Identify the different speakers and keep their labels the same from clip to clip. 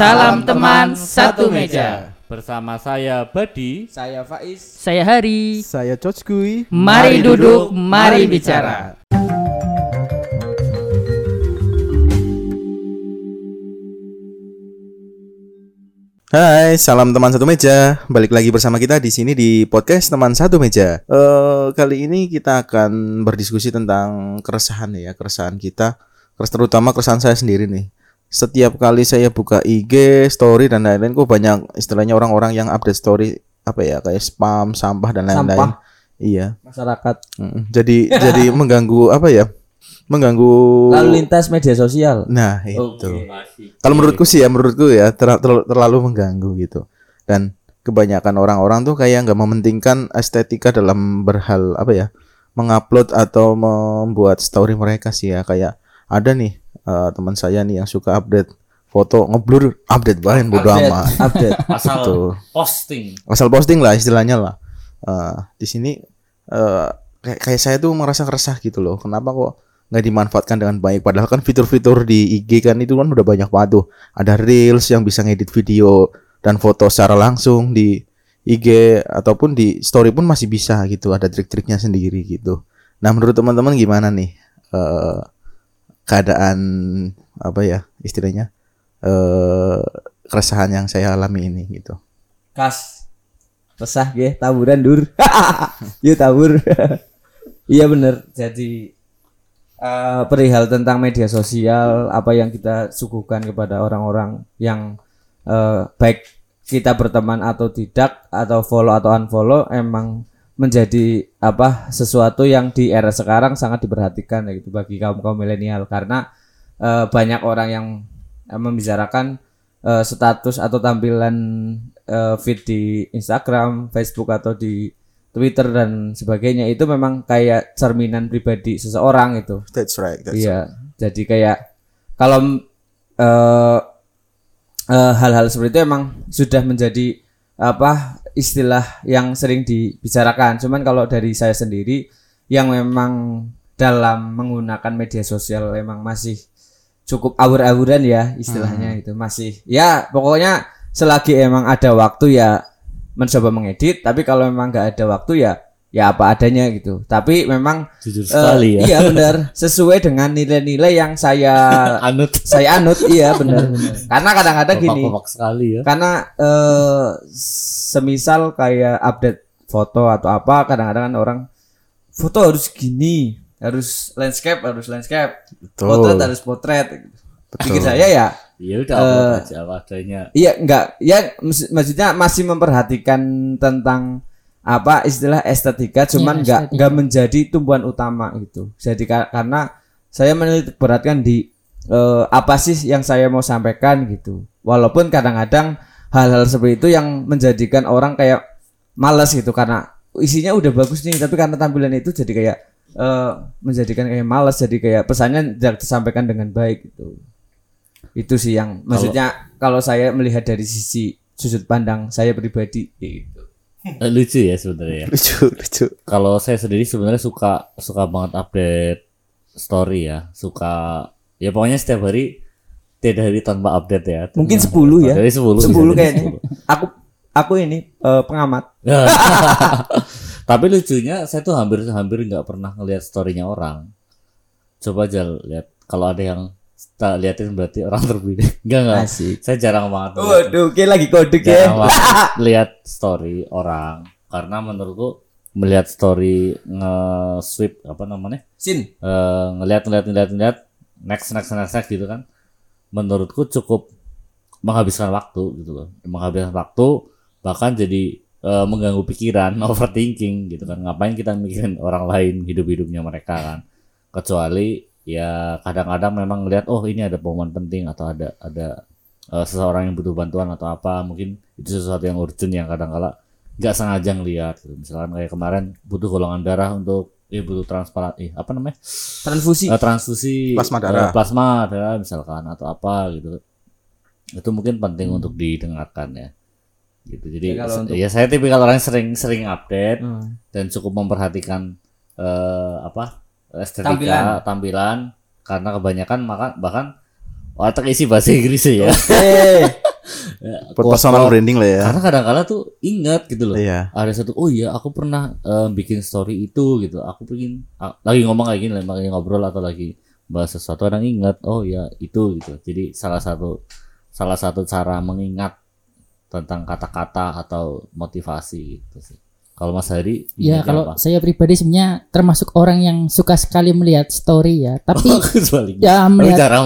Speaker 1: Salam teman satu meja.
Speaker 2: Bersama saya Badi.
Speaker 3: Saya Faiz.
Speaker 1: Saya Hari.
Speaker 4: Saya Coach Gui.
Speaker 1: Mari duduk, mari bicara.
Speaker 4: Hai, salam teman satu meja. Balik lagi bersama kita di sini di podcast teman satu meja. Eh kali ini kita akan berdiskusi tentang keresahan ya, keresahan kita, terutama keresahan saya sendiri nih. Setiap kali saya buka IG, story dan lain-lain, kok banyak istilahnya orang-orang yang update story apa ya, kayak spam, sampah dan lain-lain. Iya.
Speaker 3: Masyarakat.
Speaker 4: Jadi jadi mengganggu apa ya? Mengganggu
Speaker 3: Lalu lintas media sosial.
Speaker 4: Nah, itu.
Speaker 3: Oke.
Speaker 4: Kalau menurutku sih ya, menurutku ya ter- ter- terlalu mengganggu gitu. Dan kebanyakan orang-orang tuh kayak nggak mementingkan estetika dalam berhal apa ya, mengupload atau membuat story mereka sih ya. Kayak ada nih eh, teman saya nih yang suka update foto ngeblur, update banget bodo
Speaker 3: Update,
Speaker 4: amat.
Speaker 3: update.
Speaker 2: Asal
Speaker 4: Betul.
Speaker 2: posting.
Speaker 4: Asal posting lah istilahnya lah. Eh, di sini eh, kayak kayak saya tuh merasa resah gitu loh. Kenapa kok nggak dimanfaatkan dengan baik? Padahal kan fitur-fitur di IG kan itu kan udah banyak banget tuh. Ada reels yang bisa ngedit video dan foto secara langsung di IG ataupun di story pun masih bisa gitu. Ada trik-triknya sendiri gitu. Nah menurut teman-teman gimana nih eh, keadaan apa ya istilahnya eh keresahan yang saya alami ini gitu.
Speaker 3: Kas. Resah ge, taburan dur. Yuk tabur. Iya bener. Jadi eh, perihal tentang media sosial apa yang kita suguhkan kepada orang-orang yang eh, baik kita berteman atau tidak atau follow atau unfollow emang menjadi apa sesuatu yang di era sekarang sangat diperhatikan ya gitu bagi kaum kaum milenial karena eh, banyak orang yang eh, membicarakan eh, status atau tampilan eh, feed di Instagram, Facebook atau di Twitter dan sebagainya itu memang kayak cerminan pribadi seseorang itu.
Speaker 4: That's right. That's
Speaker 3: Iya, jadi kayak kalau hal-hal seperti itu emang sudah menjadi apa istilah yang sering dibicarakan. Cuman kalau dari saya sendiri yang memang dalam menggunakan media sosial emang masih cukup awur-awuran ya istilahnya itu masih ya pokoknya selagi emang ada waktu ya mencoba mengedit tapi kalau memang nggak ada waktu ya ya apa adanya gitu tapi memang
Speaker 2: Jujur
Speaker 3: Eh,
Speaker 2: sekali ya.
Speaker 3: Iya benar, sesuai dengan nilai-nilai yang saya
Speaker 2: Anut.
Speaker 3: saya anut. Iya benar. Karena kadang-kadang gini,
Speaker 2: sekali ya.
Speaker 3: karena eh semisal kayak update foto atau apa, kadang-kadang kan orang foto harus gini, harus landscape, harus landscape,
Speaker 4: Betul.
Speaker 3: potret harus potret. Pikir saya ya,
Speaker 2: Ya udah upload aja adanya.
Speaker 3: iya enggak, ya mak- maksudnya masih memperhatikan tentang apa istilah estetika cuman
Speaker 1: Iya,
Speaker 3: enggak
Speaker 1: estetika.
Speaker 3: enggak menjadi tumpuan utama gitu jadi ka- karena saya menitik beratkan di eh, apa sih yang saya mau sampaikan gitu walaupun kadang-kadang hal-hal seperti itu yang menjadikan orang kayak malas gitu karena isinya udah bagus nih tapi karena tampilan itu jadi kayak eh, menjadikan kayak malas jadi kayak pesannya tidak disampaikan dengan baik gitu itu sih yang maksudnya kalau saya melihat dari sisi sudut pandang saya pribadi gitu.
Speaker 2: Eh, lucu ya sebenarnya. ya.
Speaker 4: lucu lucu
Speaker 2: Kalau saya sendiri sebenarnya suka suka banget update story ya. Suka ya pokoknya setiap hari tidak hari tanpa update ya.
Speaker 3: Mungkin 10 ya.
Speaker 2: Dari 10.
Speaker 3: 10 kayaknya. Aku aku ini eh, pengamat.
Speaker 2: Tapi lucunya saya tuh hampir hampir nggak pernah ngelihat storynya orang. Coba aja lihat kalau ada yang tak liatin berarti orang terpilih. Enggak enggak.
Speaker 3: Asik.
Speaker 2: Saya jarang banget.
Speaker 3: Waduh, kayak lagi kode ya.
Speaker 2: lihat story orang karena menurutku melihat story nge-sweep apa namanya?
Speaker 3: Sin.
Speaker 2: eh ngelihat ngelihat ngelihat ngelihat next next next next gitu kan. Menurutku cukup menghabiskan waktu gitu loh. Menghabiskan waktu bahkan jadi eh, mengganggu pikiran, overthinking gitu kan. Ngapain kita mikirin orang lain hidup-hidupnya mereka kan. Kecuali ya kadang-kadang memang ngelihat oh ini ada pengumuman penting atau ada ada eh, seseorang yang butuh bantuan atau apa mungkin itu sesuatu yang urgent yang kadang-kala nggak sengaja ngelihat gitu. misalkan kayak kemarin butuh golongan darah untuk eh butuh transparan eh apa namanya
Speaker 3: Transfusi.
Speaker 2: Eh, transfusi
Speaker 4: Plasma
Speaker 2: eh,
Speaker 4: darah.
Speaker 2: plasma darah misalkan atau apa gitu itu mungkin penting untuk didengarkan ya gitu jadi
Speaker 3: Ya, kalau untuk-
Speaker 2: ya saya tipikal orang yang sering sering update
Speaker 3: Hmm.
Speaker 2: dan cukup memperhatikan eh, apa estetika
Speaker 3: Tampilan.
Speaker 2: tampilan, karena kebanyakan maka bahkan otak isi bahasa Inggris ya. Ya,
Speaker 4: Buat personal branding lah ya.
Speaker 2: Karena kadang-kala tuh ingat gitu loh.
Speaker 4: Iya.
Speaker 2: Ada satu, oh iya aku pernah eh, bikin story itu gitu. Aku pengen ah, lagi ngomong kayak gini, lagi ngobrol atau lagi bahas sesuatu kadang ingat, oh ya itu gitu. Jadi salah satu salah satu cara mengingat tentang kata-kata atau motivasi gitu sih. Kalau Mas Hari,
Speaker 1: Ya kalau
Speaker 2: apa?
Speaker 1: saya pribadi sebenarnya termasuk orang yang suka sekali melihat story ya. Tapi
Speaker 2: Aku sebaliknya.
Speaker 1: ya
Speaker 2: Tapi
Speaker 1: melihat
Speaker 2: cara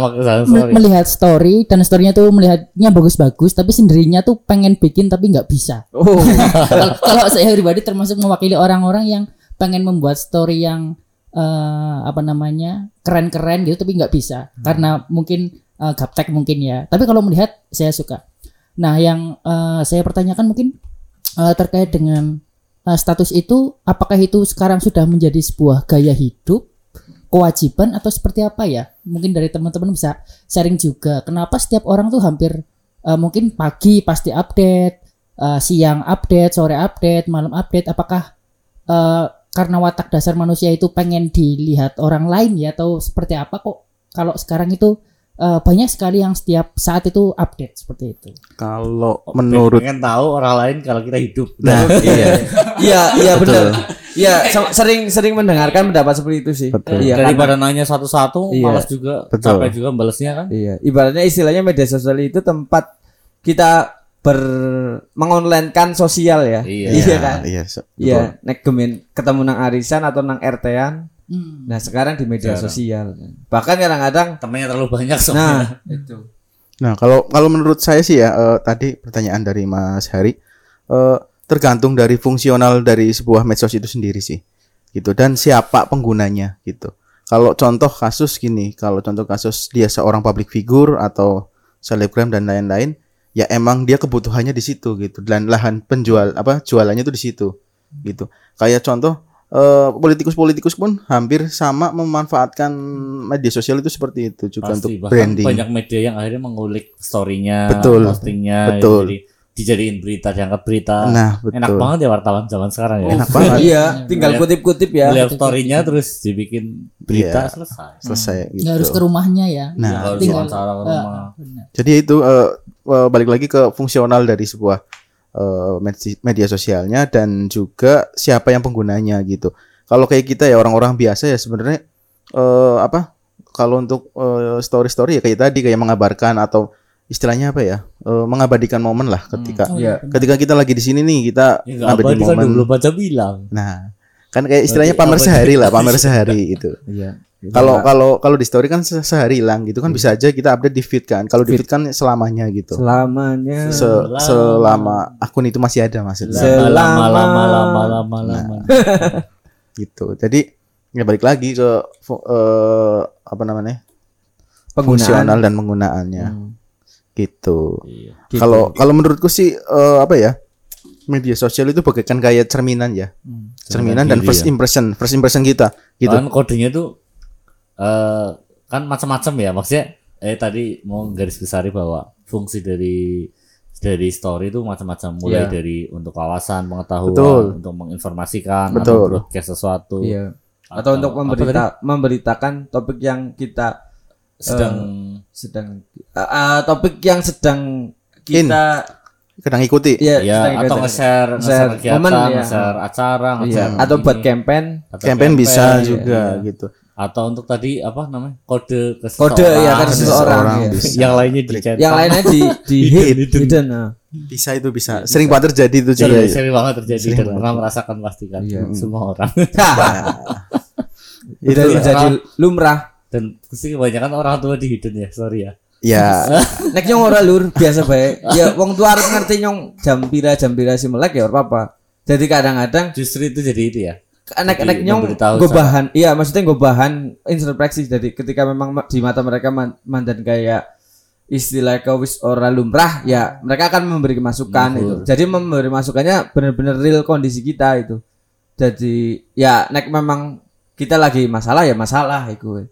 Speaker 2: sorry.
Speaker 1: melihat story dan storynya tuh melihatnya bagus-bagus tapi sendirinya tuh pengen bikin tapi nggak bisa.
Speaker 3: Oh,
Speaker 1: Kalau- saya pribadi termasuk mewakili orang-orang yang pengen membuat story yang eh, apa namanya keren-keren gitu tapi nggak bisa karena mungkin eh, gaptek mungkin ya. Tapi kalau melihat saya suka. Nah yang eh, saya pertanyakan mungkin eh, terkait dengan eh, status itu, apakah itu sekarang sudah menjadi sebuah gaya hidup, kewajiban atau seperti apa ya? Mungkin dari teman-teman bisa sharing juga. Kenapa setiap orang tuh hampir eh, mungkin pagi pasti update, eh, siang update, sore update, malam update. Apakah eh, karena watak dasar manusia itu pengen dilihat orang lain ya atau seperti apa kok? Kalau sekarang itu eh, banyak sekali yang setiap saat itu update seperti itu.
Speaker 4: Kalau menurut
Speaker 2: pengen tahu orang lain kalau kita hidup.
Speaker 4: Nah, iya.
Speaker 3: iya iya benar. Iya, se- sering sering mendengarkan pendapat seperti itu sih.
Speaker 4: Betul.
Speaker 3: Iya,
Speaker 2: Daripada nanya satu-satu,
Speaker 3: Iya.
Speaker 2: malas juga,
Speaker 4: Betul.
Speaker 2: capek juga balesnya kan.
Speaker 3: Iya, ibaratnya istilahnya media sosial itu tempat kita ber mengonlinekan sosial ya.
Speaker 2: Iya.
Speaker 3: Iya kan?
Speaker 4: Iya, se-
Speaker 3: Iya, nek gemin ketemu nang arisan atau nang RT-an.
Speaker 1: Hmm.
Speaker 3: Nah, sekarang di media
Speaker 2: Jarang.
Speaker 3: sosial. Bahkan kadang-kadang
Speaker 2: Temennya terlalu banyak soalnya.
Speaker 3: nah, itu.
Speaker 4: Nah, kalau kalau menurut saya sih ya eh, tadi pertanyaan dari Mas Hari eh, tergantung dari fungsional dari sebuah medsos itu sendiri sih. Gitu dan siapa penggunanya gitu. Kalau contoh kasus gini, kalau contoh kasus dia seorang public figure atau selebgram dan lain-lain, ya emang dia kebutuhannya di situ gitu dan lahan penjual apa jualannya tuh di situ gitu. Kayak contoh eh, politikus-politikus pun hampir sama memanfaatkan media sosial itu seperti itu juga untuk
Speaker 2: Pasti bahkan
Speaker 4: branding.
Speaker 2: banyak media yang akhirnya mengulik story-nya,
Speaker 4: Betul.
Speaker 2: postingnya,
Speaker 4: Betul.
Speaker 2: jadi dijadiin berita, diangkat berita.
Speaker 4: Nah, betul.
Speaker 2: Enak banget ya wartawan zaman sekarang ya.
Speaker 4: Enak banget.
Speaker 3: Iya, tinggal kutip-kutip ya.
Speaker 2: Lihat story-nya terus dibikin berita
Speaker 4: Iya.
Speaker 2: selesai.
Speaker 4: selesai gitu.
Speaker 1: Nggak harus ke rumahnya ya.
Speaker 4: Nah,
Speaker 2: Ya, harus
Speaker 1: tinggal-
Speaker 2: ke rumah.
Speaker 1: Benar.
Speaker 4: Jadi itu eh, eh, balik lagi ke fungsional dari sebuah eh, medi- media sosialnya dan juga siapa yang penggunanya gitu. Kalau kayak kita ya orang-orang biasa ya sebenarnya eh, apa? Kalau untuk eh, story-story ya kayak tadi kayak mengabarkan atau istilahnya apa ya? Eh, mengabadikan momen lah ketika
Speaker 1: Oh,
Speaker 3: Iya.
Speaker 4: ketika kita lagi di sini nih kita
Speaker 2: Ya enggak
Speaker 4: ngabadiin
Speaker 2: abadi kan
Speaker 4: momen.
Speaker 2: dulu baca bilang.
Speaker 4: Nah, kan kayak istilahnya pamer sehari lah, pamer sehari itu.
Speaker 3: Iya.
Speaker 4: Kalau kalau kalau di story kan se- sehari hilang gitu kan bisa aja kita update di feed kan. Kalau di feed kan selamanya gitu.
Speaker 3: selamanya
Speaker 4: Se-
Speaker 2: Selama.
Speaker 4: selama akun itu masih ada maksudnya
Speaker 3: Se-
Speaker 2: Lama lama lama
Speaker 3: Selama-
Speaker 2: lama lama.
Speaker 4: gitu. Jadi ya balik lagi ke eh, apa namanya?
Speaker 3: penggunaan
Speaker 4: fungsional dan penggunaannya.
Speaker 3: Hmm.
Speaker 4: Gitu.
Speaker 2: Iya.
Speaker 3: Gitu.
Speaker 4: Kalau kalau menurutku sih eh, apa ya? Media sosial itu bagaikan kayak cerminan ya. Cerminan dan
Speaker 2: diri
Speaker 4: first
Speaker 2: ya.
Speaker 4: impression, first impression kita gitu.
Speaker 2: Kan kodenya tuh eh kan macam-macam ya maksudnya eh tadi mau garis besari bahwa fungsi dari dari story itu macam-macam mulai
Speaker 3: Iya.
Speaker 2: dari untuk kawasan pengetahuan
Speaker 4: Betul.
Speaker 2: untuk menginformasikan
Speaker 4: Betul.
Speaker 2: atau broadcast sesuatu
Speaker 3: Iya. Atau untuk
Speaker 2: apa
Speaker 3: memberita memberitakan topik yang kita
Speaker 2: sedang
Speaker 3: sedang uh, uh, topik yang sedang kita
Speaker 4: Kadang ikuti.
Speaker 3: ya,
Speaker 2: ya
Speaker 3: sedang
Speaker 2: atau nge-share
Speaker 3: Share
Speaker 2: nge-share kegiatan
Speaker 3: momen, ya.
Speaker 2: nge-share acara
Speaker 3: Iya.
Speaker 2: nge-share
Speaker 3: atau buat campaign
Speaker 2: atau
Speaker 4: Campaign bisa
Speaker 2: iya.
Speaker 4: juga gitu.
Speaker 2: Atau untuk tadi apa namanya kode ke
Speaker 3: kode ya kan
Speaker 2: seseorang.
Speaker 3: ya.
Speaker 4: bisa.
Speaker 2: yang lainnya dicet
Speaker 3: yang lainnya di di
Speaker 2: Hidden,
Speaker 3: hidden,
Speaker 2: hidden.
Speaker 3: nah.
Speaker 4: Bisa itu bisa. Sering banget terjadi itu juga.
Speaker 2: sering, sering banget terjadi
Speaker 4: Sering
Speaker 2: dan
Speaker 4: banget.
Speaker 2: pernah merasakan pasti kan
Speaker 3: Iya.
Speaker 2: semua orang
Speaker 3: itu jadi lumrah
Speaker 2: dan pasti kebanyakan orang tua di hidden ya sorry ya
Speaker 4: Ya,
Speaker 3: nek nyong ora lur biasa bae ya wong tua harus ngerti nyong jam pira jam pira si melek ya ora apa jadi kadang-kadang
Speaker 2: justru itu jadi itu ya
Speaker 3: nek nyong gue bahan iya maksudnya gue bahan introspeksi. Jadi ketika memang ma- di mata mereka man- mandan kayak istilah wis ora lumrah ya mereka akan memberi masukan itu. Jadi memberi masukannya benar-benar real kondisi kita itu. Jadi ya nek memang kita lagi masalah ya masalah itu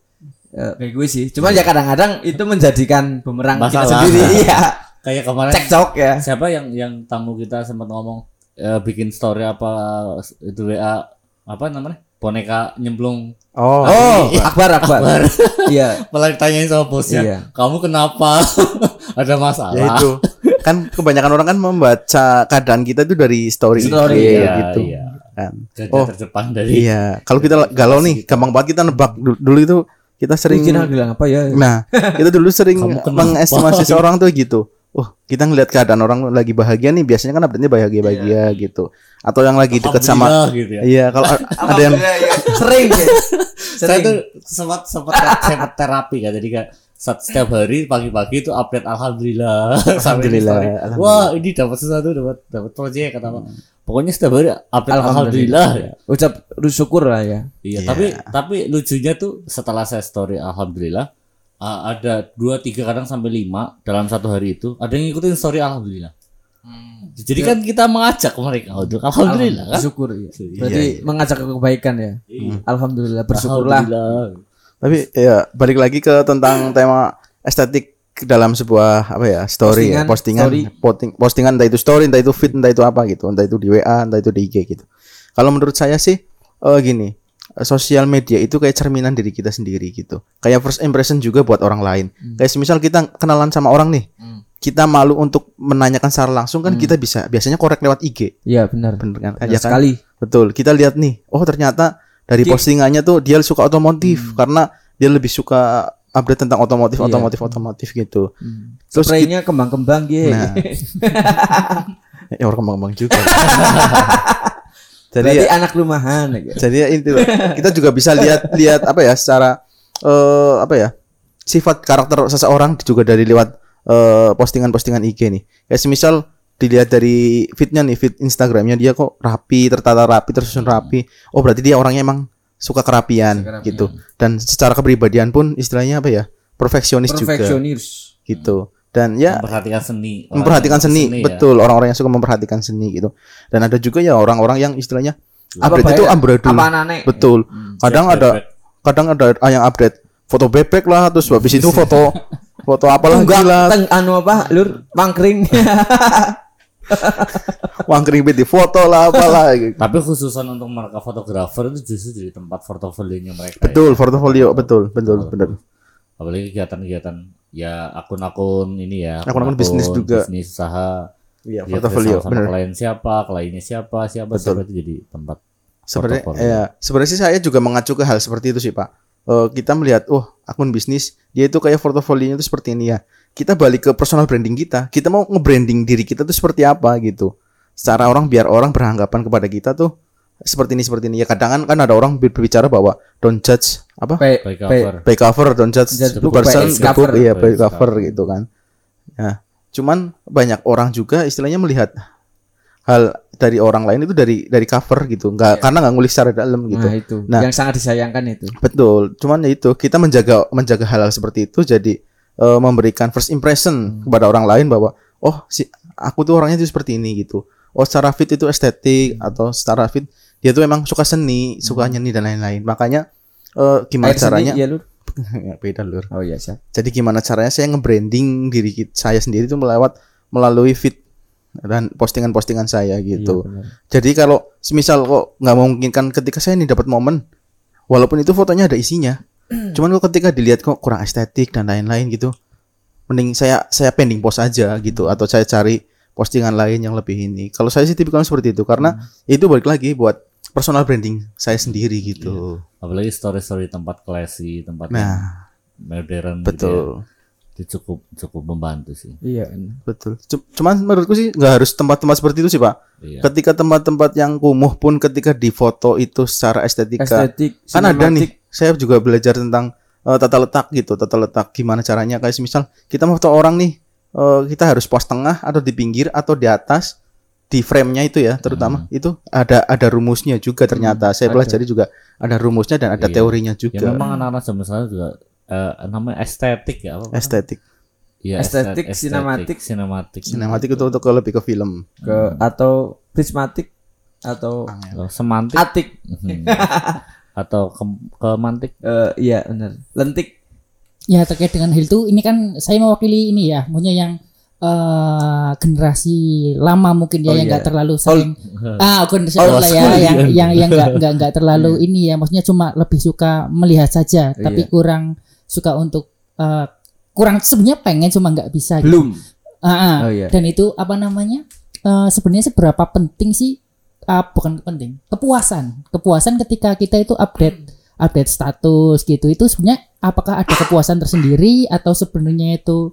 Speaker 3: Ya, kayak gue sih. Cuman ya kadang-kadang itu menjadikan bumerang kita sendiri. Iya.
Speaker 2: Kayak kemarin
Speaker 3: cekcok ya.
Speaker 2: siapa yang yang tamu kita sempat ngomong eh, bikin story apa itu WA apa namanya? Boneka nyemplung.
Speaker 4: Oh,
Speaker 3: oh. Akbar akbar. Iya.
Speaker 2: Malah ditanyain sama bosnya
Speaker 3: Iya.
Speaker 2: kamu kenapa? Ada masalah?
Speaker 4: Ya itu. Kan kebanyakan orang kan membaca keadaan kita itu dari story,
Speaker 3: Story,
Speaker 4: IG
Speaker 2: iya,
Speaker 4: gitu.
Speaker 2: iya.
Speaker 4: kan.
Speaker 2: Gajah
Speaker 4: Oh.
Speaker 2: terdepan dari
Speaker 4: Iya, kalau kita galau nih, gampang banget kita nebak. Dulu, dulu itu kita sering
Speaker 3: Mungkin bilang apa ya?
Speaker 4: Nah, kita dulu sering mengestimasi seorang tuh gitu. Oh, kita ngelihat keadaan orang lagi bahagia nih, biasanya kan update-nya bahagia-bahagia gitu. Atau yang lagi deket sama
Speaker 2: Alhamdulillah gitu ya.
Speaker 4: Iya, kalau ada yang
Speaker 3: sering ya.
Speaker 2: Saya
Speaker 3: Sering.
Speaker 2: tuh sempat sempat sempat terapi kan. Jadi kayak saat setiap hari pagi-pagi itu update alhamdulillah.
Speaker 4: Alhamdulillah, alhamdulillah.
Speaker 2: Wah, ini dapat sesuatu, dapat dapat proyek kata apa. Pokoknya setiap hari update alhamdulillah. ya.
Speaker 3: Ucap syukur lah ya.
Speaker 2: Iya, tapi tapi lucunya tuh setelah saya story alhamdulillah uh, ada dua tiga kadang sampai lima dalam satu hari itu ada yang ngikutin story alhamdulillah. Jadi kan kita mengajak mereka untuk alhamdulillah kan.
Speaker 3: Syukur ya. Berarti mengajak ke kebaikan ya. Alhamdulillah bersyukurlah.
Speaker 2: Alhamdulillah.
Speaker 4: tapi ya balik lagi ke tentang tema estetik dalam sebuah apa ya story ya,
Speaker 3: Postingan,
Speaker 4: postingan
Speaker 3: story.
Speaker 4: posting, postingan entah itu story entah itu feed entah itu apa gitu entah itu di WA entah itu di IG gitu kalau menurut saya sih eh gini sosial media itu kayak cerminan diri kita sendiri gitu kayak first impression juga buat orang lain kayak semisal kita kenalan sama orang nih kita malu untuk menanyakan secara langsung kan kita bisa biasanya korek lewat IG
Speaker 3: Iya benar.
Speaker 4: bener kan
Speaker 3: Benar
Speaker 4: Ya kan?
Speaker 3: sekali.
Speaker 4: Betul. Kita lihat nih, oh ternyata dari postingannya tuh dia suka otomotif karena dia lebih suka update tentang otomotif,
Speaker 3: Iya.
Speaker 4: otomotif, otomotif gitu. Terus
Speaker 3: Spraynya kembang-kembang gitu.
Speaker 4: Nah. ya orang kembang-kembang juga. jadi
Speaker 3: Berarti
Speaker 4: ya,
Speaker 3: anak rumahan ya.
Speaker 4: jadi ya itu kita juga bisa lihat lihat apa ya secara eh apa ya sifat karakter seseorang juga dari lewat eh, postingan-postingan IG nih. Kayak semisal dilihat dari fitnya nih, fit Instagramnya dia kok rapi, tertata rapi, tersusun rapi. Oh berarti dia orangnya emang suka kerapian,
Speaker 3: Suka kerapian.
Speaker 4: gitu. Dan secara kepribadian pun istilahnya apa ya perfeksionis juga
Speaker 3: Perfeksionis.
Speaker 4: gitu. Dan ya
Speaker 2: memperhatikan seni. Orang
Speaker 4: memperhatikan
Speaker 2: yang
Speaker 4: seni,
Speaker 2: ya.
Speaker 4: betul orang-orang yang suka memperhatikan seni gitu. Dan ada juga ya orang-orang yang istilahnya
Speaker 3: Apa
Speaker 4: update itu amburadul.
Speaker 3: Apa?
Speaker 4: Betul. Kadang
Speaker 2: Siap,
Speaker 4: ada
Speaker 2: bebek.
Speaker 4: kadang ada yang update foto bebek lah terus habis itu foto foto apalah
Speaker 3: Enggak,
Speaker 4: gila
Speaker 3: teng anu apa? Lur, mangkring.
Speaker 4: wangkring di foto lah apalah gitu.
Speaker 2: Tapi khususan untuk mereka fotografer itu justru jadi tempat portofolionya mereka. ya.
Speaker 4: betul portofolio betul betul betul
Speaker 2: Apalagi kegiatan-kegiatan ya akun-akun ini ya.
Speaker 4: Akun-akun bisnis juga.
Speaker 2: Bisnis usaha.
Speaker 4: iya
Speaker 2: kerjasama sama klien siapa, kliennya siapa, siapa,
Speaker 4: Betul.
Speaker 2: siapa itu jadi tempat.
Speaker 4: sebenarnya ya sebenarnya sih saya juga mengacu ke hal seperti itu sih pak Eh, kita melihat oh akun bisnis dia itu kayak portofolionya itu seperti ini ya kita balik ke personal branding kita kita mau nge-branding diri kita tuh seperti apa gitu secara orang biar orang beranggapan kepada kita tuh seperti ini seperti ini ya kadang kan kan ada orang ber- berbicara bahwa don't judge apa
Speaker 2: By
Speaker 3: P,
Speaker 2: cover.
Speaker 4: by cover don't judge
Speaker 3: Judge book by
Speaker 4: person the book
Speaker 3: cover.
Speaker 4: iya
Speaker 2: By
Speaker 4: by cover
Speaker 2: cover.
Speaker 4: gitu kan ya cuman banyak orang juga istilahnya melihat hal dari orang lain itu dari dari cover gitu nggak karena nggak ngulik secara dalam gitu
Speaker 3: Nah, itu.
Speaker 4: Nah.
Speaker 3: Yang sangat disayangkan itu.
Speaker 4: betul cuman ya itu kita menjaga menjaga hal-hal seperti itu jadi eh, memberikan first impression kepada orang lain bahwa oh si aku tuh orangnya tuh seperti ini gitu oh secara fit itu estetik atau secara fit dia tuh emang suka seni suka nyanyi dan lain-lain makanya eh, gimana
Speaker 3: Air seni,
Speaker 4: caranya
Speaker 3: Iya, Lur.
Speaker 4: Ya, beda lur
Speaker 3: Oh iya, siap.
Speaker 4: jadi gimana caranya saya nge-branding diri saya sendiri itu melewat melalui feed dan postingan-postingan saya gitu.
Speaker 3: Iya,
Speaker 4: jadi kalau semisal kok nggak memungkinkan ketika saya nih dapat momen, walaupun itu fotonya ada isinya, cuman kok ketika dilihat kok kurang estetik dan lain-lain gitu, mending saya saya pending post aja gitu atau saya cari postingan lain yang lebih ini. Kalau saya sih tipikalnya seperti itu karena itu balik lagi buat personal branding saya sendiri gitu.
Speaker 2: Apalagi story-story tempat classy, tempat
Speaker 4: Nah,
Speaker 2: modern gitu ya.
Speaker 4: betul.
Speaker 2: Itu cukup cukup membantu sih.
Speaker 3: Iya.
Speaker 4: Betul. Cu- Cuman menurutku sih nggak harus tempat-tempat seperti itu sih pak.
Speaker 2: Iya.
Speaker 4: Ketika tempat-tempat yang kumuh pun ketika difoto itu secara estetika,
Speaker 3: Estetik,
Speaker 4: kan ada nih. Saya juga belajar tentang eh, tata letak gitu, tata letak gimana caranya. Kayak misal kita mau foto orang nih, eh, kita harus pos tengah atau di pinggir atau di atas di frame-nya itu ya, terutama itu ada ada rumusnya juga ternyata. Saya
Speaker 3: ada.
Speaker 4: pelajari juga ada rumusnya dan ada
Speaker 2: Iya.
Speaker 4: teorinya
Speaker 2: Ya
Speaker 4: juga.
Speaker 2: memang anak-anak zaman sekarang juga eh, namanya estetik ya apa?
Speaker 4: Estetik,
Speaker 2: Iya,
Speaker 3: Estetik,
Speaker 2: estet-
Speaker 3: sinematik.
Speaker 2: sinematik.
Speaker 4: sinematik itu untuk ke lebih ke film.
Speaker 3: ke atau prismatik atau
Speaker 2: Oh, semantik
Speaker 3: atik.
Speaker 2: Mhm. atau ke kemantik.
Speaker 3: Eh, iya, benar. Lentik.
Speaker 1: Ya terkait dengan hal itu ini kan saya mewakili ini ya, maksudnya yang eh generasi lama mungkin ya
Speaker 3: Oh,
Speaker 1: yang
Speaker 3: iya.
Speaker 1: nggak terlalu sering ah generasi
Speaker 3: old
Speaker 1: lah ya yang yang yang nggak nggak nggak terlalu ini ya maksudnya cuma lebih suka melihat saja tapi
Speaker 3: Iya.
Speaker 1: kurang suka untuk eh, kurang sebenarnya pengen cuma nggak bisa gitu.
Speaker 3: Belum.
Speaker 1: Ah, ah.
Speaker 3: Oh, iya.
Speaker 1: Dan itu apa namanya? eh, sebenarnya seberapa penting sih? ah, bukan penting, kepuasan, kepuasan ketika kita itu update, update status gitu. Itu sebenarnya apakah ada kepuasan tersendiri atau sebenarnya itu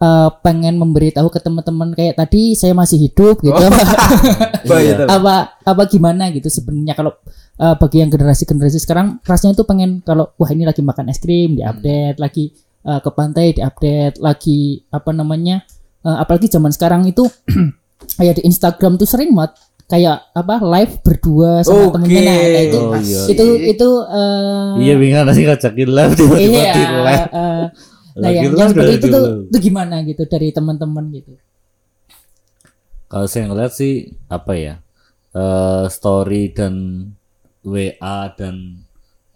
Speaker 1: eh, pengen memberitahu ke teman-teman kayak tadi saya masih hidup gitu?
Speaker 3: Oh, iya.
Speaker 1: apa apa gimana gitu sebenarnya kalau eh, bagi yang generasi generasi sekarang rasanya itu pengen kalau wah ini lagi makan es krim di update lagi eh, ke pantai di update lagi apa namanya eh, apalagi zaman sekarang itu kayak di Instagram tuh sering banget kayak apa live berdua sama
Speaker 3: Oke.
Speaker 1: temennya nah, nah, itu
Speaker 2: Oh, iya.
Speaker 1: itu itu eh,
Speaker 2: Iya bingung nanti ngajakin live tiba-tiba
Speaker 1: iya
Speaker 2: di live.
Speaker 1: eh, nah
Speaker 2: Lagi
Speaker 1: yang, yang seperti itu tuh, tuh gimana gitu dari teman-teman gitu
Speaker 2: Kalau saya ngeliat sih apa ya eh story dan WA dan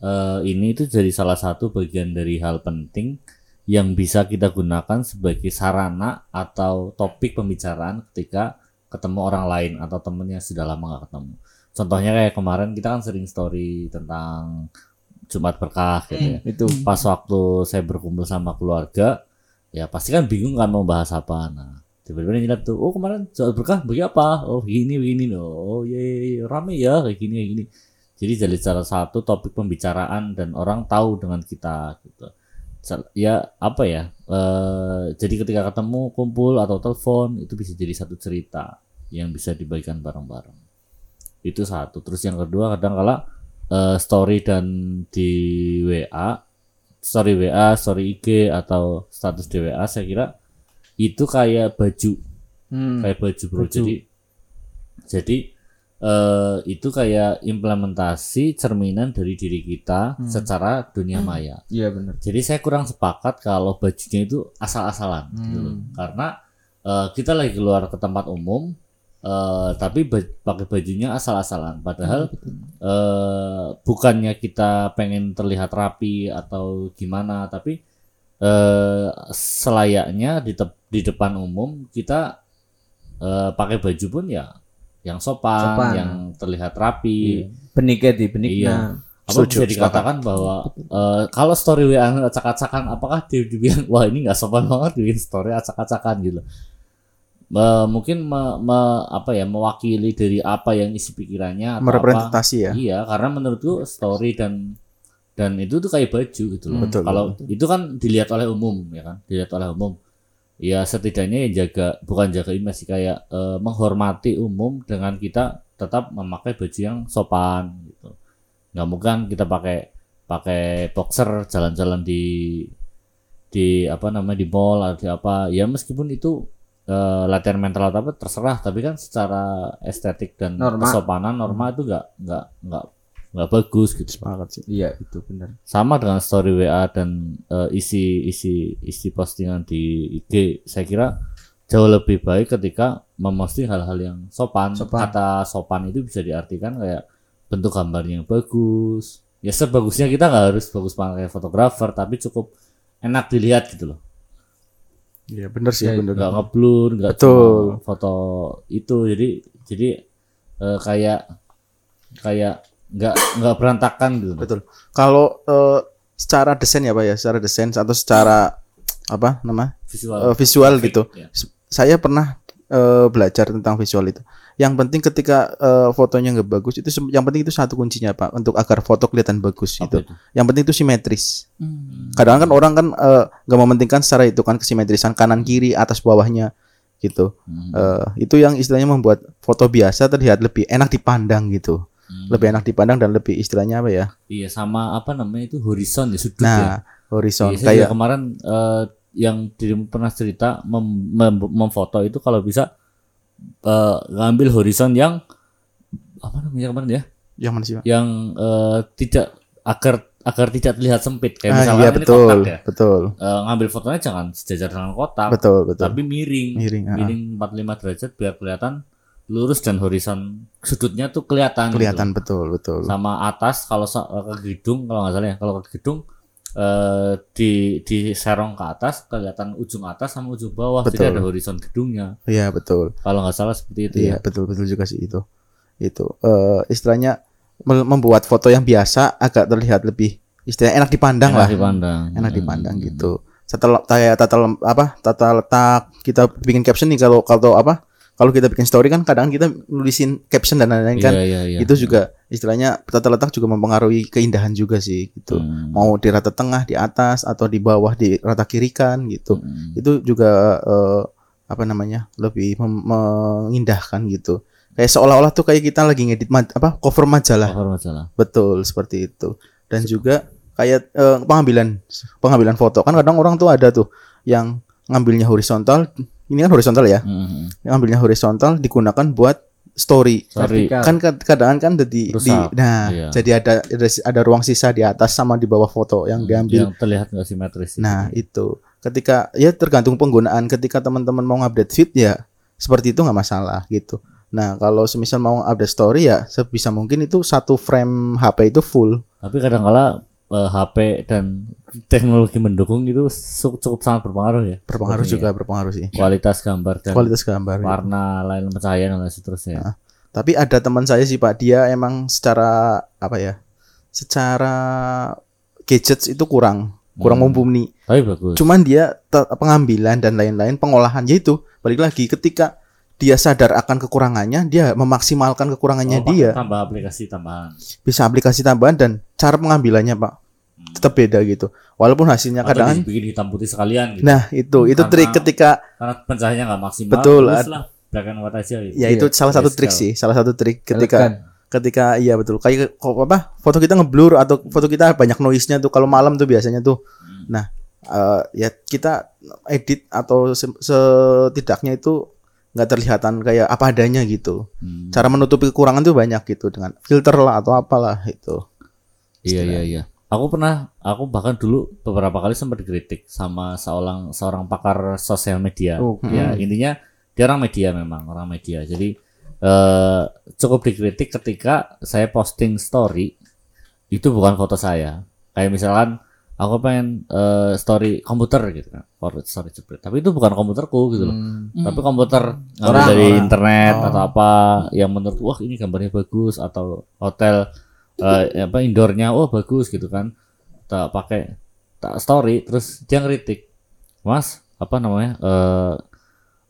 Speaker 2: eh, ini itu jadi salah satu bagian dari hal penting yang bisa kita gunakan sebagai sarana atau topik pembicaraan ketika ketemu orang lain atau temen yang sudah lama gak ketemu. Contohnya kayak kemarin kita kan sering story tentang Jumat berkah gitu ya.
Speaker 3: Itu.
Speaker 2: Pas waktu saya berkumpul sama keluarga, ya pasti kan bingung kan mau bahas apa. Nah, tiba-tiba lihat tuh, oh kemarin Jumat berkah bagi apa? Oh gini begini loh. Oh iya, iya, iya, rame ya kayak gini kayak gini. Jadi jadi salah satu topik pembicaraan dan orang tahu dengan kita gitu. Ya apa ya? eh jadi ketika ketemu kumpul atau telepon itu bisa jadi satu cerita yang bisa dibagikan bareng-bareng. Itu satu. Terus yang kedua kadang kala eh, story dan di WA, story WA, story IG atau status di WA saya kira itu kayak baju,
Speaker 3: Hmm.
Speaker 2: kayak baju bro.
Speaker 3: Baju.
Speaker 2: Jadi jadi eh, itu kayak implementasi cerminan dari diri kita secara dunia maya.
Speaker 3: Iya benar.
Speaker 2: Jadi saya kurang sepakat kalau bajunya itu asal-asalan gitu loh. Karena eh, kita lagi keluar ke tempat umum eh, tapi ba- pakai bajunya asal-asalan padahal eh, bukannya kita pengen terlihat rapi atau gimana tapi eh, selayaknya di tep- di depan umum kita eh, pakai baju pun ya yang sopan,
Speaker 3: Sopan.
Speaker 2: yang terlihat rapi
Speaker 3: Beniknya di beniknya.
Speaker 2: Iya. apa
Speaker 4: Setuju,
Speaker 2: bisa dikatakan bahwa eh, kalau story WA acak-acakan apakah dia dibilang wah ini nggak sopan banget bikin story acak-acakan gitu Eh, mungkin me- me- apa ya mewakili dari apa yang isi pikirannya atau apa.
Speaker 4: Merepresentasi ya.
Speaker 2: iya karena menurutku story dan dan itu tuh kayak baju gitu loh.
Speaker 4: Betul,
Speaker 2: kalau itu kan dilihat oleh umum ya kan? Dilihat oleh umum. Ya setidaknya ya jaga bukan jaga image sih kayak eh, menghormati umum dengan kita tetap memakai baju yang sopan gitu. Nggak mungkin kita pakai pakai boxer jalan-jalan di di apa namanya di mall atau di apa. Ya meskipun itu eh, latihan mental atau apa terserah tapi kan secara estetik dan
Speaker 3: Norma.
Speaker 2: kesopanan norma itu nggak nggak nggak nggak bagus gitu
Speaker 4: Sepakat sih.
Speaker 3: Iya itu benar.
Speaker 2: sama dengan story WA dan eh, isi isi isi postingan di IG saya kira jauh lebih baik ketika memposting hal-hal yang sopan.
Speaker 3: Sopan.
Speaker 2: kata sopan itu bisa diartikan kayak bentuk gambarnya yang bagus ya sebagusnya kita nggak harus bagus pakai fotografer tapi cukup enak dilihat gitu loh
Speaker 4: Iya bener sih
Speaker 3: Ya,
Speaker 4: bener.
Speaker 2: nggak ngeblur
Speaker 4: Betul.
Speaker 2: cuma foto itu jadi jadi eh, kayak kayak nggak nggak berantakan gitu.
Speaker 4: Betul. Kalau eh, secara desain ya pak ya, secara desain atau secara apa nama
Speaker 2: visual
Speaker 4: eh, visual gitu.
Speaker 2: ya.
Speaker 4: Saya pernah eh, belajar tentang visual itu. Yang penting ketika eh, fotonya nggak bagus itu yang penting itu satu kuncinya pak untuk agar foto kelihatan bagus
Speaker 2: Apa
Speaker 4: gitu.
Speaker 2: itu?
Speaker 4: Yang penting itu simetris.
Speaker 1: Hmm.
Speaker 4: Kadang kan orang kan eh, nggak mementingkan secara itu kan kesimetrisan kanan kiri atas bawahnya gitu.
Speaker 2: Hmm.
Speaker 4: Eh, itu yang istilahnya membuat foto biasa terlihat lebih enak dipandang gitu.
Speaker 2: Hmm.
Speaker 4: Lebih enak dipandang dan lebih istilahnya apa ya?
Speaker 2: Iya sama apa namanya itu horizon ya sudut ya.
Speaker 4: Nah, horizon
Speaker 2: Iya,
Speaker 4: kayak
Speaker 2: kemarin eh, yang dirimu pernah cerita mem- mem- memfoto itu kalau bisa eh, ngambil horizon yang apa namanya kemarin ya?
Speaker 4: yang mana sih Pak?
Speaker 2: Yang eh, tidak agar agar tidak terlihat sempit kayak
Speaker 4: Ah,
Speaker 2: misalkan
Speaker 4: iya
Speaker 2: ini
Speaker 4: betul,
Speaker 2: kotak ya.
Speaker 4: betul,
Speaker 2: Eh, ngambil fotonya jangan sejajar dengan kotak,
Speaker 4: betul, betul.
Speaker 2: tapi miring.
Speaker 4: Miring, ah.
Speaker 2: Miring 45 derajat biar kelihatan lurus dan horizon sudutnya tuh kelihatan. gitu.
Speaker 4: Kelihatan betul, betul.
Speaker 2: sama atas kalau ke gedung kalau nggak salah ya kalau ke gedung eh, di di serong ke atas kelihatan ujung atas sama ujung bawah
Speaker 4: Betul.
Speaker 2: jadi ada horizon gedungnya
Speaker 4: Iya, betul.
Speaker 2: kalau nggak salah seperti itu
Speaker 4: Iya,
Speaker 2: ya
Speaker 4: betul, betul juga sih itu. Itu eh istilahnya membuat foto yang biasa agak terlihat lebih istilahnya enak dipandang
Speaker 2: enak
Speaker 4: lah.
Speaker 2: dipandang
Speaker 4: Enak
Speaker 2: Hmm.
Speaker 4: dipandang gitu. tata le- kayak tata apa tata letak kita bikin caption nih kalau kalau apa kalau kita bikin story kan kadang kita nulisin caption dan lain-lain kan
Speaker 2: Iya, iya, iya.
Speaker 4: itu juga istilahnya tata letak juga mempengaruhi keindahan juga sih gitu
Speaker 2: Hmm.
Speaker 4: mau di rata tengah di atas atau di bawah di rata kiri kan gitu
Speaker 2: Hmm.
Speaker 4: itu juga eh, apa namanya lebih mengindahkan gitu kayak seolah-olah tuh kayak kita lagi ngedit ma- apa cover majalah
Speaker 2: Cover masalah.
Speaker 4: betul seperti itu dan juga kayak eh, pengambilan pengambilan foto kan kadang orang tuh ada tuh yang ngambilnya horizontal ini kan horizontal ya
Speaker 2: Hmm.
Speaker 4: yang ngambilnya horizontal digunakan buat story.
Speaker 3: Vertikal.
Speaker 4: kan kad- kadang kan jadi di nah
Speaker 2: Iya.
Speaker 4: jadi ada, ada ada ruang sisa di atas sama di bawah foto yang diambil
Speaker 2: Yang terlihat nggak simetris.
Speaker 4: Nah, itu. Ketika ya tergantung penggunaan. Ketika teman-teman mau update feed ya seperti itu nggak masalah gitu. Nah, kalau semisal mau update story ya sebisa mungkin itu satu frame HP itu full.
Speaker 2: Tapi kadang-kala eh, HP dan teknologi mendukung itu cukup sangat berpengaruh ya.
Speaker 4: Berpengaruh juga berpengaruh sih.
Speaker 2: Kualitas gambar dan
Speaker 4: Kualitas gambar. ya.
Speaker 2: warna lain pencahayaan dan lain seterusnya.
Speaker 4: Tapi ada teman saya sih Pak, dia emang secara apa ya? Secara gadgets itu kurang kurang
Speaker 2: Hmm.
Speaker 4: mumpuni.
Speaker 2: Tapi bagus.
Speaker 4: Cuman dia pengambilan dan lain-lain pengolahannya itu balik lagi ketika dia sadar akan kekurangannya, dia memaksimalkan kekurangannya
Speaker 2: Oh,
Speaker 4: dia.
Speaker 2: tambah aplikasi tambahan.
Speaker 4: bisa aplikasi tambahan dan cara pengambilannya pak tetap beda gitu walaupun hasilnya
Speaker 2: Atau
Speaker 4: kadang
Speaker 2: dibikin hitam putih sekalian gitu.
Speaker 4: nah itu itu
Speaker 2: Karena-
Speaker 4: trik ketika
Speaker 2: Karena pencahayaannya nggak maksimal.
Speaker 4: Betul,
Speaker 2: lah black and white aja gitu.
Speaker 4: ya itu
Speaker 3: Iya,
Speaker 4: salah satu trik sih salah satu trik ketika ketika iya betul kayak kok apa foto kita ngeblur atau foto kita banyak noise nya tuh kalau malam tuh biasanya tuh nah eh, ya kita edit atau se- setidaknya itu nggak terlihatan kayak apa adanya gitu
Speaker 2: Hmm.
Speaker 4: cara menutupi kekurangan tuh banyak gitu dengan filter lah atau apalah itu
Speaker 2: Iya iya iya. Aku pernah, aku bahkan dulu beberapa kali sempat dikritik sama seorang seorang pakar sosial media.
Speaker 3: Oke.
Speaker 2: Ya intinya dia orang media memang orang media. Jadi eh cukup dikritik ketika saya posting story itu bukan foto saya. Kayak misalkan aku pengen eh, story komputer gitu kan, story jepret. Tapi itu bukan komputerku gitu loh.
Speaker 3: Hmm.
Speaker 2: Tapi komputer
Speaker 3: Orang,
Speaker 2: dari
Speaker 3: orang.
Speaker 2: internet
Speaker 4: Oh.
Speaker 2: atau apa yang menurut wah ini gambarnya bagus atau hotel eh, apa indoornya oh bagus gitu kan. Tak pakai tak story terus dia ngeritik. Mas, apa namanya? eh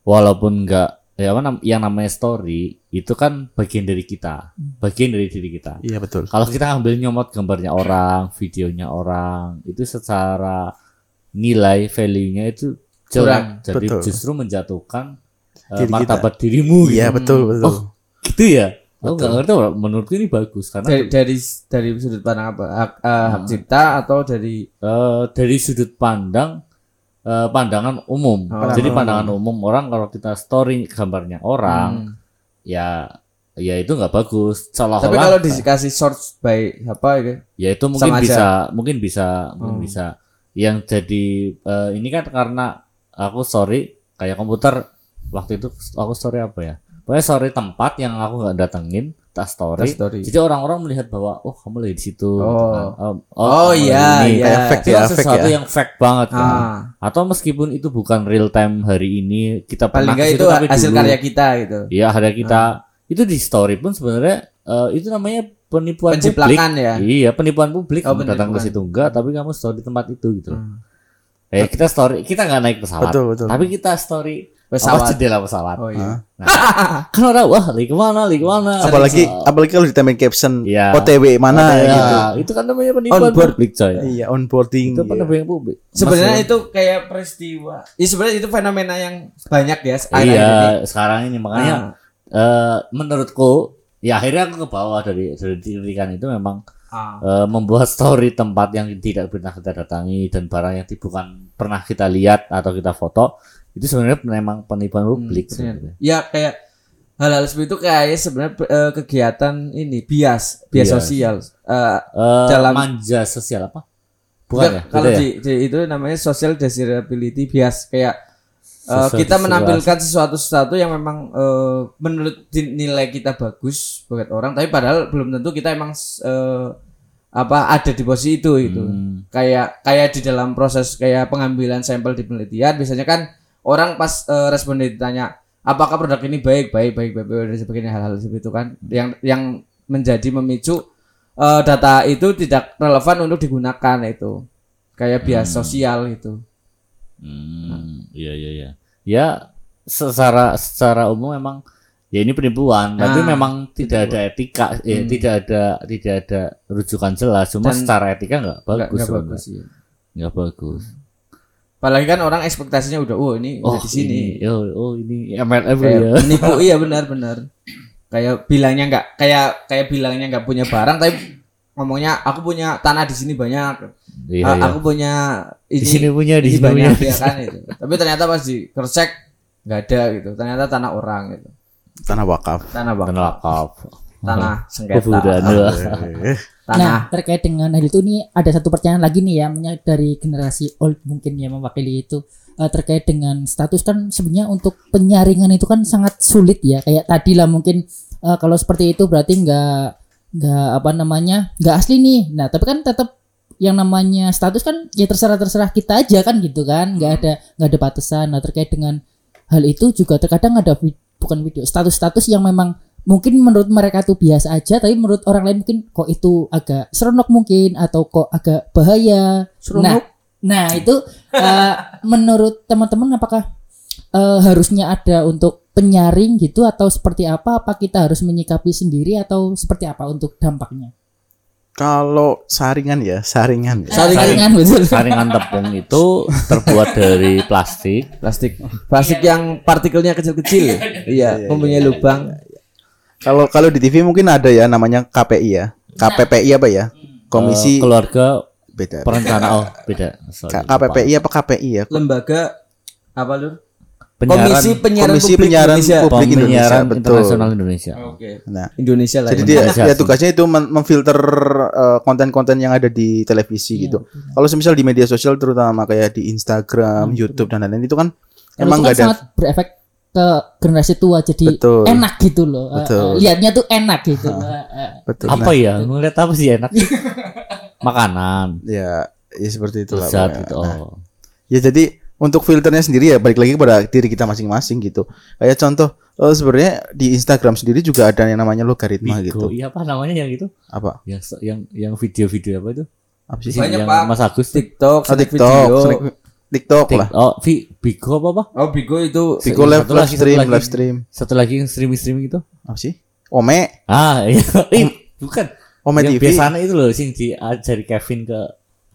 Speaker 2: walaupun enggak ya apa nam- yang namanya story itu kan bagian dari kita, bagian dari diri kita.
Speaker 4: iya betul
Speaker 2: Kalau kita ambil nyomot gambarnya orang, videonya orang, itu secara nilai value-nya itu jelek. Jadi
Speaker 4: Betul.
Speaker 2: justru menjatuhkan uh,
Speaker 4: Diri kita.
Speaker 2: martabat dirimu gitu.
Speaker 4: iya betul betul
Speaker 2: Oh, gitu ya. Aku nggak ngerti menurutku ini bagus karena
Speaker 3: dari dari dari sudut pandang apa hak, eh, hak cipta atau dari
Speaker 2: eh, dari sudut pandang eh, pandangan umum.
Speaker 3: Oh.
Speaker 2: Jadi
Speaker 4: Pandangan
Speaker 2: pandangan umum orang kalau kita story gambarnya orang,
Speaker 3: Hmm.
Speaker 2: ya ya itu nggak bagus. Seolah-olah
Speaker 3: tapi kalau dikasih source by apa gitu
Speaker 2: ya itu mungkin
Speaker 3: Sama aja.
Speaker 2: bisa mungkin bisa mungkin
Speaker 3: Hmm.
Speaker 2: bisa yang jadi eh, ini kan karena aku sorry kayak komputer waktu itu aku story apa ya pokoknya story tempat yang aku nggak datengin tas story.
Speaker 3: Story.
Speaker 2: jadi orang-orang melihat bahwa oh kamu lagi di situ gitu
Speaker 3: Oh.
Speaker 2: kan. Oh,
Speaker 3: Oh, iya,
Speaker 2: ini.
Speaker 3: iya.
Speaker 4: Kayak fake ya,
Speaker 2: kan
Speaker 4: fake
Speaker 2: sesuatu
Speaker 4: ya.
Speaker 2: yang fake banget kan
Speaker 3: ah
Speaker 2: atau meskipun itu bukan real time hari ini kita
Speaker 3: paling
Speaker 2: ke
Speaker 3: itu
Speaker 2: tapi
Speaker 3: hasil
Speaker 2: dulu.
Speaker 3: karya kita gitu
Speaker 2: Iya ada kita itu di story pun sebenarnya eh, itu namanya penipuan publik.
Speaker 3: Ya?
Speaker 2: Iya penipuan publik.
Speaker 3: Oh,
Speaker 2: kamu datang ke situ enggak, tapi kamu story di tempat itu gitu.
Speaker 3: Hmm.
Speaker 2: Eh kita story kita nggak naik pesawat.
Speaker 4: Betul, betul.
Speaker 2: Tapi kita story
Speaker 3: Pesawat.
Speaker 2: apa jendela pesawat.
Speaker 3: oh iya
Speaker 2: Kan orang wah lagi ke mana, lagi ke mana.
Speaker 4: apalagi
Speaker 2: Oh,
Speaker 4: apalagi kalau ditambahin caption
Speaker 2: Iya.
Speaker 4: OTW mana
Speaker 2: ya,
Speaker 4: gitu
Speaker 2: Itu kan namanya penipuan
Speaker 3: On board.
Speaker 2: publik coy.
Speaker 4: iya onboarding
Speaker 2: Itu
Speaker 4: iya.
Speaker 2: penipuan publik.
Speaker 3: sebenarnya
Speaker 2: Mas,
Speaker 3: itu kayak peristiwa ya sebenarnya itu fenomena yang banyak ya akhir-akhir
Speaker 2: Iya,
Speaker 3: ini.
Speaker 2: sekarang ini makanya
Speaker 3: Ah.
Speaker 2: eh, menurutku ya akhirnya aku ke bawah dari dari itu memang
Speaker 3: Ah.
Speaker 2: eh, membuat story tempat yang tidak pernah kita datangi dan barang yang bukan pernah kita lihat atau kita foto itu sebenarnya memang penipuan publik
Speaker 3: Hmm,
Speaker 2: sebenarnya.
Speaker 3: Ya kayak hal-hal seperti itu kayak sebenarnya eh, kegiatan ini bias, bias
Speaker 2: Bias.
Speaker 3: sosial. Eh,
Speaker 2: Eh,
Speaker 3: Dalam-
Speaker 2: manja sosial apa? Bukan ya?
Speaker 3: kalau
Speaker 2: ya?
Speaker 3: di, di- itu namanya social desirability bias kayak
Speaker 2: Social
Speaker 3: kita menampilkan sesuatu sesuatu yang memang eh, menurut nilai kita bagus buat orang, tapi padahal belum tentu kita emang eh, apa ada di posisi itu gitu.
Speaker 2: Hmm.
Speaker 3: Kayak kayak di dalam proses kayak pengambilan sampel di penelitian biasanya kan orang pas eh, responden ditanya apakah produk ini baik? Baik baik baik, baik dan sebagainya hal-hal seperti itu kan. Yang yang menjadi memicu eh, data itu tidak relevan untuk digunakan itu. Kayak bias sosial itu.
Speaker 2: Hmm, iya iya iya. Ya secara secara umum memang ya ini penipuan, tapi
Speaker 3: Nah,
Speaker 2: memang tidak ada etika, eh,
Speaker 3: Hmm.
Speaker 2: tidak ada tidak ada rujukan jelas. Cuma
Speaker 3: Dan-
Speaker 2: secara etika nggak bagus,
Speaker 3: nggak bagus
Speaker 2: nggak bagus.
Speaker 3: Apalagi kan orang ekspektasinya udah, oh ini
Speaker 2: Oh
Speaker 3: udah di sini.
Speaker 2: ini, oh, oh ini MLM
Speaker 3: Kayak
Speaker 2: ya.
Speaker 3: menipu iya benar-benar. Kayak bilangnya nggak kayak kayak bilangnya nggak punya barang tapi ngomongnya aku punya tanah di sini banyak.
Speaker 2: Iya,
Speaker 3: Ah,
Speaker 2: iya.
Speaker 3: Aku punya ini,
Speaker 2: Di sini punya, di
Speaker 3: ini
Speaker 2: sini
Speaker 3: banyak
Speaker 2: punya.
Speaker 3: ya kan itu. Tapi ternyata pas di kersek nggak ada gitu. Ternyata tanah orang gitu.
Speaker 4: Tanah wakaf.
Speaker 3: Tanah bang.
Speaker 2: Tanah wakaf.
Speaker 3: Tanah sengketa.
Speaker 4: Eh,
Speaker 3: Tanah.
Speaker 1: Nah, terkait dengan hal itu nih ada satu pertanyaan lagi nih ya punya dari generasi old mungkin ya mewakili itu Eh, terkait dengan status kan sebenarnya untuk penyaringan itu kan sangat sulit ya kayak tadi lah mungkin eh, kalau seperti itu berarti nggak nggak apa namanya nggak asli nih. Nah tapi kan tetap yang namanya status kan ya terserah terserah kita aja kan gitu kan nggak ada nggak ada batasan. Nah terkait dengan hal itu juga terkadang ada bukan video status-status yang memang mungkin menurut mereka tuh biasa aja tapi menurut orang lain mungkin kok itu agak seronok mungkin atau kok agak bahaya
Speaker 3: Seronok?
Speaker 1: nah nah itu eh, menurut teman-teman apakah eh, harusnya ada untuk penyaring gitu atau seperti apa apa kita harus menyikapi sendiri atau seperti apa untuk dampaknya
Speaker 4: Kalau saringan ya, saringan ya.
Speaker 3: Saringan.
Speaker 1: saringan betul
Speaker 2: Saringan tepung itu terbuat dari plastik.
Speaker 3: Plastik. Plastik yang partikelnya kecil-kecil. iya, mempunyai lubang.
Speaker 4: Kalau kalau di TV mungkin ada ya namanya KPI ya. KPPI apa ya? Komisi
Speaker 2: keluarga
Speaker 4: beda.
Speaker 2: perencana oh beda. Sorry,
Speaker 4: KPPI apa KPI ya?
Speaker 3: Lembaga apa lur?
Speaker 2: Penyiaran-
Speaker 3: Komisi Penyiaran
Speaker 4: Komisi
Speaker 3: Publik
Speaker 4: Penyiaran
Speaker 3: Indonesia.
Speaker 4: Publik Indonesia,
Speaker 2: Penyiaran
Speaker 4: betul.
Speaker 2: internasional Indonesia.
Speaker 3: Oke.
Speaker 4: Nah,
Speaker 3: Indonesia lah.
Speaker 4: jadi
Speaker 3: ya.
Speaker 4: dia ya tugasnya itu memfilter eh, konten-konten yang ada di televisi gitu. Kalau semisal di media sosial terutama kayak di Instagram, YouTube dan lain-lain itu kan emang
Speaker 1: itu kan
Speaker 4: nggak ada
Speaker 1: sangat berefek ke generasi tua jadi
Speaker 4: Betul.
Speaker 1: enak gitu loh Eh,
Speaker 4: Betul.
Speaker 1: eh, lihatnya tuh enak gitu eh.
Speaker 4: betul.
Speaker 2: Apa
Speaker 4: Nah,
Speaker 2: ya? Ngeliat apa sih enak? Makanan,
Speaker 4: ya ya seperti itu lah. pokoknya.
Speaker 2: gitu.
Speaker 4: Nah,
Speaker 2: Oh.
Speaker 4: Ya jadi untuk filternya sendiri ya balik lagi kepada diri kita masing-masing gitu. Kayak contoh eh, sebenarnya di Instagram sendiri juga ada yang namanya logaritma
Speaker 2: Bigo.
Speaker 4: gitu.
Speaker 2: Iya apa namanya yang itu?
Speaker 4: Apa?
Speaker 2: Yang yang yang video-video apa itu?
Speaker 4: Apa sih?
Speaker 3: Banyak,
Speaker 2: yang
Speaker 3: Pak.
Speaker 2: Mas Agus.
Speaker 3: TikTok,
Speaker 4: Oh, TikTok,
Speaker 3: video.
Speaker 4: snack- TikTok
Speaker 2: Tik-
Speaker 4: lah.
Speaker 2: Oh, Vi, Bigo apa apa?
Speaker 3: Oh, Bigo itu
Speaker 4: Bigo
Speaker 2: Satu
Speaker 4: live, live stream,
Speaker 2: lagi.
Speaker 4: live stream.
Speaker 2: Satu lagi yang streaming-streaming itu?
Speaker 4: Apa sih? Ome,
Speaker 2: Ah, iya. Ih, bukan.
Speaker 4: Ome
Speaker 2: yang
Speaker 4: TV.
Speaker 2: biasanya itu loh sing diajari Kevin ke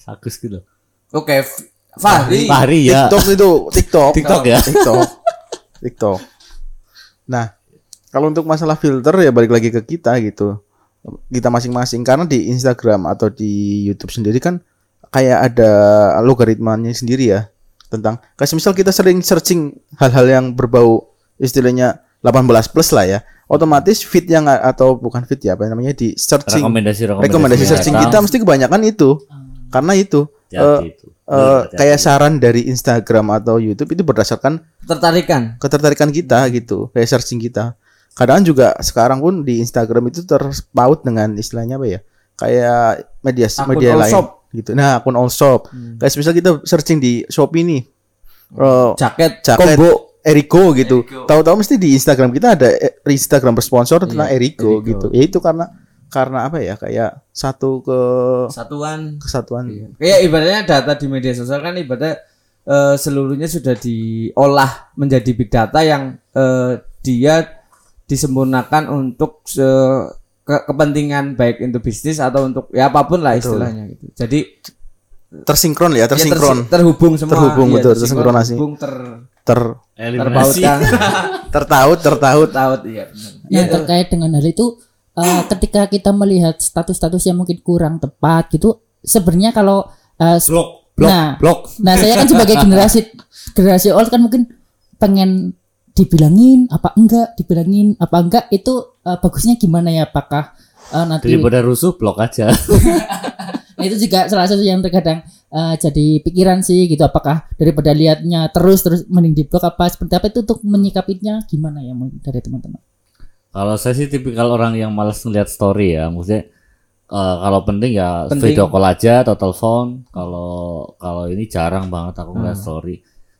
Speaker 2: Agus gitu.
Speaker 3: Oke, F- Fahri.
Speaker 2: Fahri ya.
Speaker 4: TikTok itu, TikTok.
Speaker 2: TikTok ya?
Speaker 4: TikTok. TikTok. Nah, kalau untuk masalah filter ya balik lagi ke kita gitu. Kita masing-masing karena di Instagram atau di YouTube sendiri kan kayak ada logaritmanya sendiri ya tentang kayak misal kita sering searching hal-hal yang berbau istilahnya 18 plus lah ya otomatis feed yang atau bukan feed ya apa namanya di searching
Speaker 2: Rekomendasi rekomendasi,
Speaker 4: rekomendasi searching kita mesti kebanyakan itu karena itu eh,
Speaker 2: itu.
Speaker 4: eh, kayak saran dari Instagram atau YouTube itu berdasarkan
Speaker 3: Tertarikan.
Speaker 4: ketertarikan kita gitu kayak searching kita kadang juga sekarang pun di Instagram itu terpaut dengan istilahnya apa ya kayak media
Speaker 3: Akun
Speaker 4: media lain
Speaker 3: shop.
Speaker 4: Gitu. Nah akun all shop. Kayak misal kita searching di Shopee nih eh,
Speaker 3: Jaket,
Speaker 4: jaket
Speaker 3: combo.
Speaker 4: Eriko gitu. Tahu-tahu mesti di Instagram kita ada eh, Instagram bersponsor tentang Eriko,
Speaker 3: Eriko.
Speaker 4: gitu. Ya itu karena karena apa ya kayak satu ke
Speaker 3: Satuan.
Speaker 4: kesatuan.
Speaker 3: Kayak ibaratnya data di media sosial kan ibaratnya eh, seluruhnya sudah diolah menjadi big data yang eh, dia disempurnakan untuk se- ke- kepentingan baik untuk bisnis atau untuk ya apa pun lah istilahnya gitu. Jadi
Speaker 4: tersinkron ya
Speaker 3: ya tersi-
Speaker 4: tersinkron
Speaker 3: terhubung semua.
Speaker 4: Terhubung,
Speaker 3: Iya,
Speaker 4: betul,
Speaker 3: tersinkron,
Speaker 4: tersinkronasi.
Speaker 3: terhubung, ter
Speaker 4: ter
Speaker 2: Eliminasi.
Speaker 3: terpautkan.
Speaker 4: tertaut tertaut
Speaker 3: Taut iya.
Speaker 1: Nah, terkait dengan hal itu eh, ketika kita melihat status-status yang mungkin kurang tepat gitu, sebenarnya kalau s-
Speaker 2: Blok, blok,
Speaker 1: nah,
Speaker 2: blok.
Speaker 1: nah saya kan sebagai generasi generasi old kan mungkin pengen dibilangin apa enggak, dibilangin apa enggak itu eh, bagusnya gimana ya? Apakah eh, nanti
Speaker 2: Daripada rusuh blok aja.
Speaker 1: Nah, itu juga salah satu yang terkadang eh, jadi pikiran sih gitu apakah daripada lihatnya terus terus mending di blok apa seperti apa itu untuk menyikapinya gimana ya mungkin dari teman-teman
Speaker 2: Kalau saya sih tipikal orang yang malas ngeliat story ya, maksudnya eh, kalau penting ya
Speaker 3: Penting.
Speaker 2: video call aja atau telepon. Kalau kalau ini jarang banget aku
Speaker 3: Hmm.
Speaker 2: ngeliat story.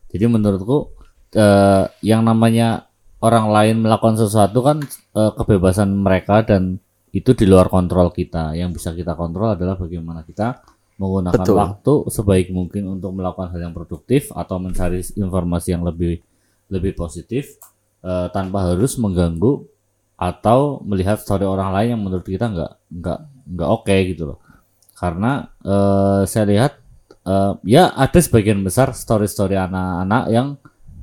Speaker 2: Jadi menurutku eh, yang namanya orang lain melakukan sesuatu kan eh, kebebasan mereka dan itu di luar kontrol kita. Yang bisa kita kontrol adalah bagaimana kita menggunakan
Speaker 4: Betul.
Speaker 2: waktu sebaik mungkin untuk melakukan hal yang produktif atau mencari informasi yang lebih lebih positif eh, tanpa harus mengganggu atau melihat story orang lain yang menurut kita nggak nggak nggak oke gitu loh karena eh, saya lihat eh, ya ada sebagian besar story-story anak-anak yang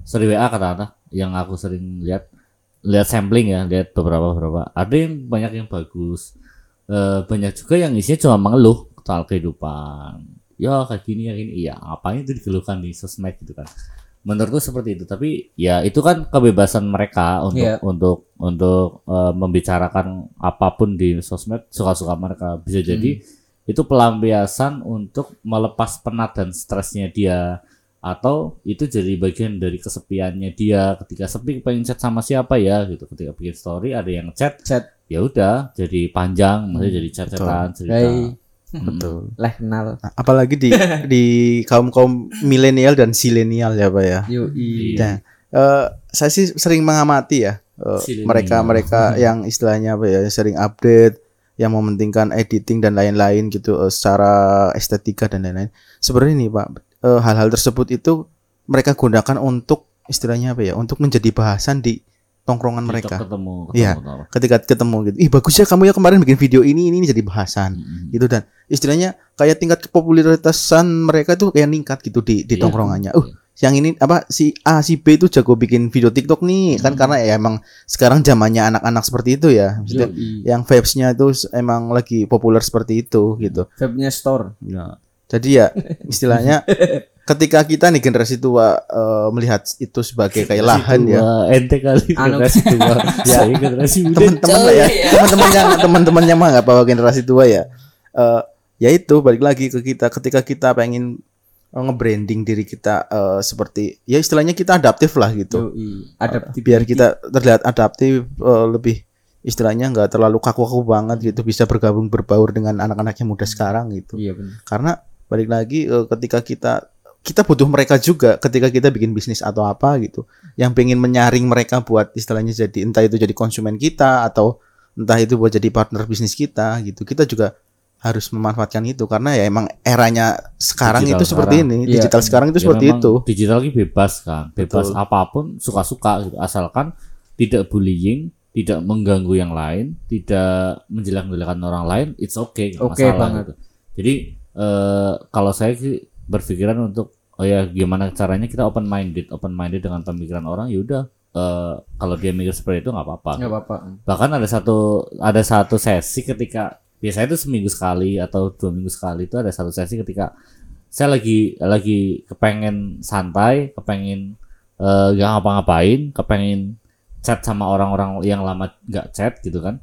Speaker 2: sering WA kata-kata yang aku sering lihat. Lihat sampling ya lihat beberapa beberapa ada yang banyak yang bagus. Eh, banyak juga yang isinya cuma mengeluh soal kehidupan. Ya kayak gini ya gini. Iya ngapain itu dikeluhkan di sosmed gitu kan? Menurutku seperti itu. Tapi ya itu kan kebebasan mereka untuk
Speaker 3: Iya.
Speaker 2: untuk untuk eh, membicarakan apa pun di sosmed suka-suka mereka. Bisa jadi itu pelampiasan untuk melepas penat dan stresnya dia atau itu jadi bagian dari kesepiannya dia ketika sepi pengen chat sama siapa ya gitu ketika bikin story ada yang chat
Speaker 3: Chat.
Speaker 2: ya udah jadi panjang maksudnya jadi chat-chatan cerita
Speaker 3: Hai,
Speaker 4: Betul.
Speaker 3: leh kenal.
Speaker 4: Apalagi di di kaum kaum milenial dan silenial ya pak ya.
Speaker 3: Yoi.
Speaker 4: Nah, eh, saya sih sering mengamati ya eh,
Speaker 2: Silenial.
Speaker 4: mereka-mereka yang istilahnya apa ya sering update, yang mementingkan editing dan lain-lain gitu eh, secara estetika dan lain-lain. Sebenarnya nih pak, eh, hal-hal tersebut itu mereka gunakan untuk istilahnya apa ya, untuk menjadi bahasan di tongkrongan mereka.
Speaker 2: ketemu ketemu
Speaker 4: Iya.
Speaker 2: ketemu.
Speaker 4: Ketika ketemu gitu, ih bagus ya kamu ya kemarin bikin video ini ini, ini jadi bahasan
Speaker 2: Mm-mm.
Speaker 4: gitu dan istilahnya kayak tingkat kepopuleritasan mereka tuh kayak ningkat gitu di di
Speaker 2: Iya.
Speaker 4: tongkrongannya. Uh, yang ini apa si A si B itu jago bikin video TikTok nih kan karena ya emang sekarang zamannya anak-anak seperti itu ya. Maksudnya
Speaker 3: Yoi.
Speaker 4: yang vibes-nya itu emang lagi populer seperti itu gitu.
Speaker 3: Webnya store.
Speaker 2: Ya.
Speaker 4: Jadi ya istilahnya ketika kita nih generasi tua eh, melihat itu sebagai kayak lahan ya.
Speaker 2: Tua, ente kali
Speaker 3: Anu-
Speaker 2: generasi tua saya generasi muda
Speaker 4: teman-teman lah ya teman-teman yang teman-temannya mah nggak bawa generasi tua ya Eh ya itu balik lagi ke kita ketika kita pengen eh, nge-branding diri kita eh, seperti ya istilahnya kita adaptif lah gitu
Speaker 3: Yoi. Adaptif.
Speaker 4: biar kita terlihat adaptif eh, lebih istilahnya nggak terlalu kaku-kaku banget gitu bisa bergabung berbaur dengan anak-anak yang muda sekarang gitu
Speaker 3: Iya benar.
Speaker 4: karena balik lagi eh, ketika kita kita butuh mereka juga ketika kita bikin bisnis atau apa gitu yang pengen menyaring mereka buat istilahnya jadi entah itu jadi konsumen kita atau entah itu buat jadi partner bisnis kita gitu kita juga harus memanfaatkan itu karena ya emang eranya sekarang
Speaker 2: Digital
Speaker 4: itu seperti
Speaker 2: sekarang.
Speaker 4: ini
Speaker 3: Iya.
Speaker 4: digital sekarang itu
Speaker 2: Ya
Speaker 4: seperti itu
Speaker 2: digital ini bebas kan bebas
Speaker 4: Betul.
Speaker 2: apa pun suka-suka gitu asalkan tidak bullying tidak mengganggu yang lain tidak menjelek-jelekan orang lain it's okay
Speaker 3: Oke
Speaker 2: masalah
Speaker 3: banget.
Speaker 2: gitu jadi eh, kalau saya sih berpikiran untuk oh ya gimana caranya kita open minded open minded dengan pemikiran orang ya udah. Eh, kalau dia mikir seperti itu nggak apa-apa.
Speaker 3: Enggak apa-apa.
Speaker 2: bahkan ada satu ada satu sesi ketika biasanya itu seminggu sekali atau dua minggu sekali itu ada satu sesi ketika saya lagi lagi kepengen santai kepengen eh, nggak ngapa-ngapain kepengen chat sama orang-orang yang lama nggak chat gitu kan.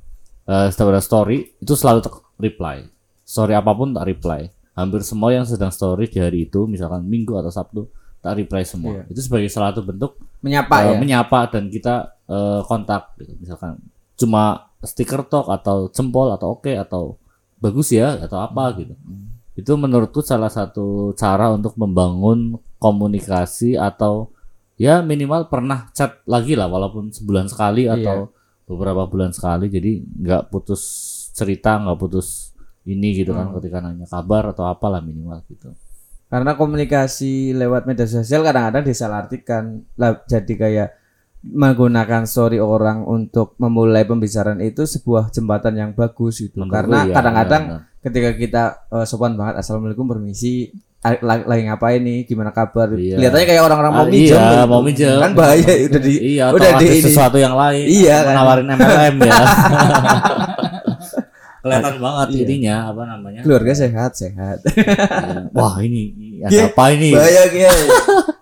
Speaker 2: Eh setelah ada story itu selalu reply. Story apa pun tak reply hampir semua yang sedang story di hari itu misalkan minggu atau sabtu tak reply semua
Speaker 3: Iya.
Speaker 2: itu sebagai salah satu bentuk
Speaker 3: Menyapa
Speaker 2: eh,
Speaker 3: ya.
Speaker 2: menyapa dan kita eh, kontak gitu. misalkan cuma stiker talk atau jempol atau oke atau bagus ya atau apa gitu itu menurutku salah satu cara untuk membangun komunikasi atau ya minimal pernah chat lagi lah walaupun sebulan sekali
Speaker 3: Iya.
Speaker 2: atau beberapa bulan sekali jadi nggak putus cerita nggak putus ini gitu kan ketika nanya kabar atau apalah minimal gitu
Speaker 3: Karena komunikasi lewat media sosial kadang-kadang disalahartikan. Lah, jadi kayak menggunakan story orang untuk memulai pembicaraan itu sebuah jembatan yang bagus gitu.
Speaker 2: Menurutku
Speaker 3: Karena
Speaker 2: iya,
Speaker 3: kadang-kadang
Speaker 2: benar-benar.
Speaker 3: ketika kita eh, sopan banget assalamualaikum permisi lagi, lagi ngapain nih gimana kabar
Speaker 2: Iya.
Speaker 3: kelihatannya kayak orang-orang mau
Speaker 2: Ah,
Speaker 3: minjem
Speaker 2: iya,
Speaker 3: gitu.
Speaker 2: mau minjem.
Speaker 3: kan bahaya udah di
Speaker 2: iya
Speaker 3: udah di
Speaker 2: sesuatu yang lain
Speaker 3: Iya, kan.
Speaker 2: menawarin MLM ya kelihatan banget
Speaker 3: Iya.
Speaker 2: ininya apa namanya
Speaker 3: keluarga sehat sehat
Speaker 2: Iya. wah ini ini
Speaker 3: Iya.
Speaker 2: ada apa ini
Speaker 3: bahaya guys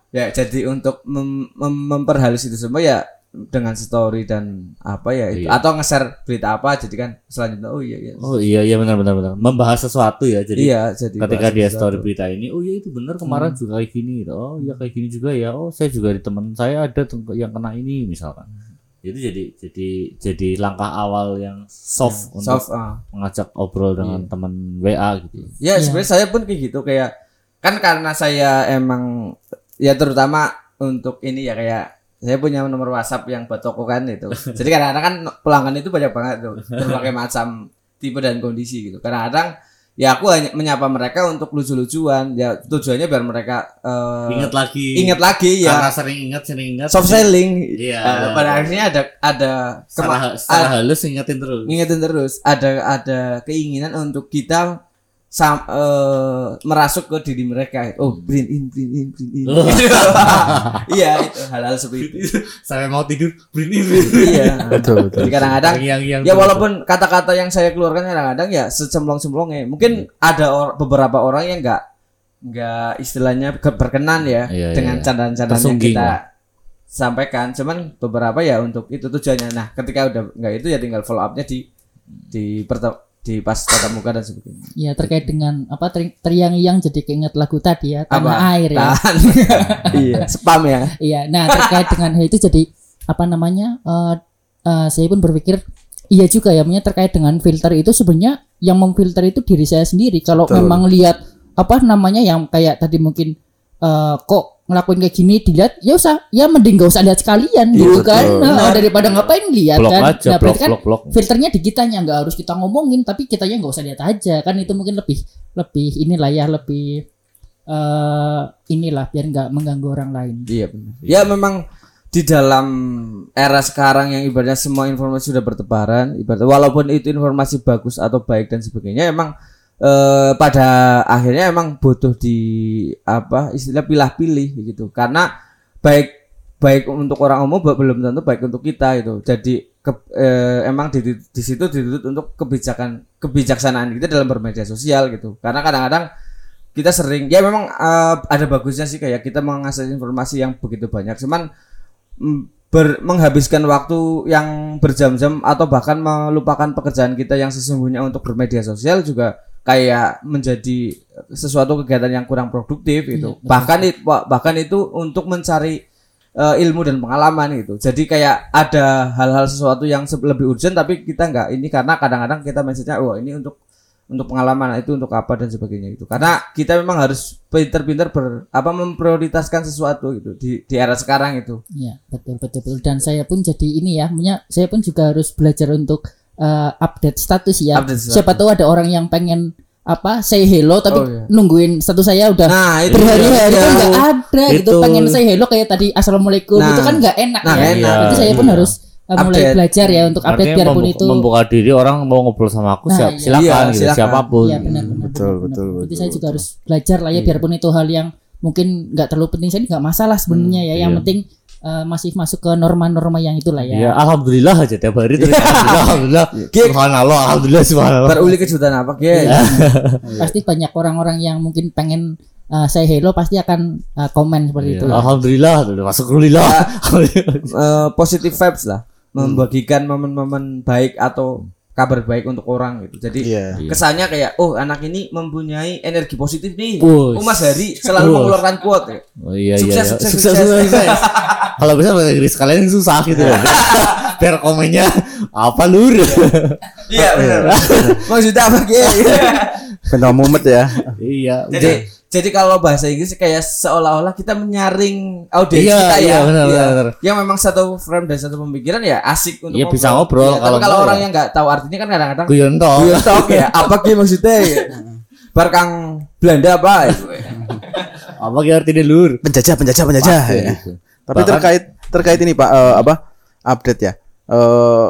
Speaker 3: ya jadi untuk mem- mem- memperhalus itu semua ya dengan story dan apa ya itu
Speaker 2: Iya.
Speaker 3: atau nge-share berita apa jadi kan selanjutnya oh iya iya
Speaker 2: oh iya iya benar benar benar membahas sesuatu ya jadi
Speaker 3: iya jadi
Speaker 2: ketika dia
Speaker 3: sesuatu.
Speaker 2: story berita ini oh iya itu benar kemarin juga kayak gini oh iya kayak gini juga ya oh saya juga di teman saya ada yang kena ini misalkan itu jadi jadi jadi langkah awal yang soft untuk
Speaker 3: soft ah.
Speaker 2: mengajak obrol dengan teman WA gitu.
Speaker 3: Ya sebenarnya saya pun kayak gitu kayak kan karena saya emang ya terutama untuk ini ya kayak saya punya nomor WhatsApp yang buat toko kan itu. Jadi kadang-kadang kan pelanggan itu banyak banget tuh berbagai macam tipe dan kondisi gitu. Kadang-kadang ya aku hanya menyapa mereka untuk lucu-lucuan ya tujuannya biar mereka eh,
Speaker 2: Ingat lagi.
Speaker 3: ingat lagi
Speaker 2: Karena
Speaker 3: ya
Speaker 2: sering ingat, sering ingat.
Speaker 3: soft selling
Speaker 2: Iya.
Speaker 3: Eh, pada akhirnya ada ada
Speaker 2: Secara, secara
Speaker 3: a-
Speaker 2: halus ingetin terus.
Speaker 3: ngingetin terus ada ada keinginan untuk kita sam, eh, merasuk ke diri mereka. Oh bring in bring in bring in. Iya itu hal-hal seperti itu.
Speaker 2: Sampai mau tidur, beri
Speaker 3: iya.
Speaker 4: Betul betul.
Speaker 3: jadi kadang-kadang
Speaker 2: yang yang
Speaker 3: ya walaupun kata-kata yang saya keluarkan kadang-kadang ya secemplong-cemplongnya mungkin ada or- beberapa orang yang nggak nggak istilahnya ke- berkenan ya
Speaker 2: Iya,
Speaker 3: dengan
Speaker 2: iya.
Speaker 3: candaan-candaan yang kita
Speaker 2: lah.
Speaker 3: sampaikan. Cuman beberapa ya untuk itu tujuannya. Nah ketika udah nggak itu ya tinggal follow upnya di di perta- di pas tatap muka dan sebagainya
Speaker 1: Ya terkait dengan apa teri- teriang-iang jadi keinget lagu tadi ya tanah
Speaker 3: Apa?
Speaker 1: air ya.
Speaker 3: Iya spam ya
Speaker 1: Iya. Nah terkait dengan hal itu jadi apa namanya? eh eh, saya pun berpikir iya juga ya. Maksudnya terkait dengan filter itu sebenarnya yang memfilter itu diri saya sendiri. Kalau
Speaker 4: Betul.
Speaker 1: memang lihat apa namanya yang kayak tadi mungkin eh, kok ngelakuin kayak gini dilihat ya usah ya mending gak usah lihat sekalian gitu
Speaker 4: betul.
Speaker 1: kan Nah, daripada ngapain lihat
Speaker 2: blok
Speaker 1: kan
Speaker 2: aja,
Speaker 1: nah
Speaker 2: blok,
Speaker 1: berarti kan
Speaker 2: blok, blok.
Speaker 1: filternya di kitanya nggak harus kita ngomongin tapi kitanya nggak usah lihat aja kan itu mungkin lebih lebih inilah ya lebih eh inilah biar nggak mengganggu orang lain
Speaker 3: Iya benar. Ya memang di dalam era sekarang yang ibaratnya semua informasi sudah bertebaran, ibaratnya walaupun itu informasi bagus atau baik dan sebagainya, emang eh, pada akhirnya emang butuh di apa istilah pilah-pilih gitu. Karena baik baik untuk orang umum be- belum tentu baik untuk kita itu. Jadi ke- eh, emang di, di, situ dituntut untuk kebijakan kebijaksanaan kita dalam bermedia sosial gitu. Karena kadang-kadang kita sering ya memang eh, ada bagusnya sih kayak kita mengakses informasi yang begitu banyak cuman mm, ber- menghabiskan waktu yang berjam-jam atau bahkan melupakan pekerjaan kita yang sesungguhnya untuk bermedia sosial juga kayak menjadi sesuatu kegiatan yang kurang produktif itu
Speaker 1: Iya,
Speaker 3: bahkan it- wa- bahkan itu untuk mencari eh, ilmu dan pengalaman gitu. Jadi kayak ada hal-hal sesuatu yang lebih urgent tapi kita nggak ini karena kadang-kadang kita mindsetnya wah ini untuk untuk pengalaman itu untuk apa dan sebagainya itu karena kita memang harus pinter-pinter ber apa memprioritaskan sesuatu gitu di di era sekarang itu.
Speaker 1: Iya betul betul betul. Dan saya pun jadi ini ya punya saya pun juga harus belajar untuk eh, update status ya
Speaker 3: Update status.
Speaker 1: siapa tahu ada orang yang pengen apa say hello tapi
Speaker 3: Oh, iya.
Speaker 1: nungguin status saya udah
Speaker 3: nah itu
Speaker 1: berhari-hari kan nggak ada gitu
Speaker 2: Itu.
Speaker 1: pengen say hello kayak tadi assalamualaikum
Speaker 3: Nah.
Speaker 1: itu kan nggak enak
Speaker 3: Nah,
Speaker 1: ya
Speaker 3: enak.
Speaker 1: Berarti saya pun
Speaker 2: Iya.
Speaker 1: harus eh, mulai
Speaker 3: Update.
Speaker 1: belajar ya untuk update
Speaker 2: Artinya
Speaker 1: biarpun itu
Speaker 2: membuka diri orang mau ngobrol sama aku
Speaker 1: Nah,
Speaker 2: siap,
Speaker 1: iya.
Speaker 2: silakan
Speaker 3: Iya,
Speaker 2: gitu
Speaker 3: silakan.
Speaker 2: siapa pun.
Speaker 1: Iya benar benar.
Speaker 4: Betul,
Speaker 1: benar,
Speaker 4: betul,
Speaker 1: benar. Jadi
Speaker 4: betul,
Speaker 1: saya juga
Speaker 4: betul.
Speaker 1: harus belajar lah ya biarpun itu hal yang mungkin nggak terlalu penting saya nggak masalah sebenarnya ya. Yang
Speaker 2: iya.
Speaker 1: penting eh, masih masuk ke norma-norma yang itulah ya.
Speaker 2: Ya, alhamdulillah aja tiap hari terus alhamdulillah, alhamdulillah. Subhanallah, alhamdulillah, subhanallah.
Speaker 3: beruli kejutan apa Ki?
Speaker 1: Pasti banyak orang-orang yang mungkin pengen eh, say hello pasti akan eh, komen seperti
Speaker 2: Iya,
Speaker 1: itu.
Speaker 2: Alhamdulillah, masuk rulillah.
Speaker 3: Eh, positive vibes lah membagikan momen-momen baik atau kabar baik untuk orang gitu jadi
Speaker 4: Iya.
Speaker 3: kesannya kayak oh anak ini mempunyai energi positif nih
Speaker 2: Wuss.
Speaker 3: oh Mas Hari selalu mengeluarkan quote ya.
Speaker 2: Oh iya iya.
Speaker 3: Sukses,
Speaker 2: iya.
Speaker 3: sukses,
Speaker 2: sukses,
Speaker 3: sukses.
Speaker 2: sukses. Kalau bisa bahasa Inggris kalian susah gitu ya. Biar komennya apa lur?
Speaker 3: iya benar maksudnya apa Ki?
Speaker 4: Bentang mumet ya.
Speaker 2: iya.
Speaker 3: jadi jadi kalau bahasa Inggris kayak seolah-olah kita menyaring audiens
Speaker 2: Iya,
Speaker 3: kita ya
Speaker 2: iya, benar,
Speaker 3: Iya.
Speaker 2: benar.
Speaker 3: yang memang satu frame dan satu pemikiran ya asik untuk
Speaker 2: Iya, bisa ngobrol,
Speaker 3: tapi
Speaker 2: kalau
Speaker 3: kalau orang
Speaker 2: ya.
Speaker 3: yang nggak tahu artinya kan kadang-kadang
Speaker 2: Guyon toh.
Speaker 3: Guyon tok ya apa Ki maksudnya bar kang Belanda apa
Speaker 2: Apa ki artinya lur?
Speaker 4: Penjajah, penjajah, penjajah.
Speaker 2: Pasti
Speaker 4: ya.
Speaker 2: gitu.
Speaker 4: Tapi
Speaker 2: Bahkan-
Speaker 4: terkait terkait ini Pak eh, apa update ya. Eh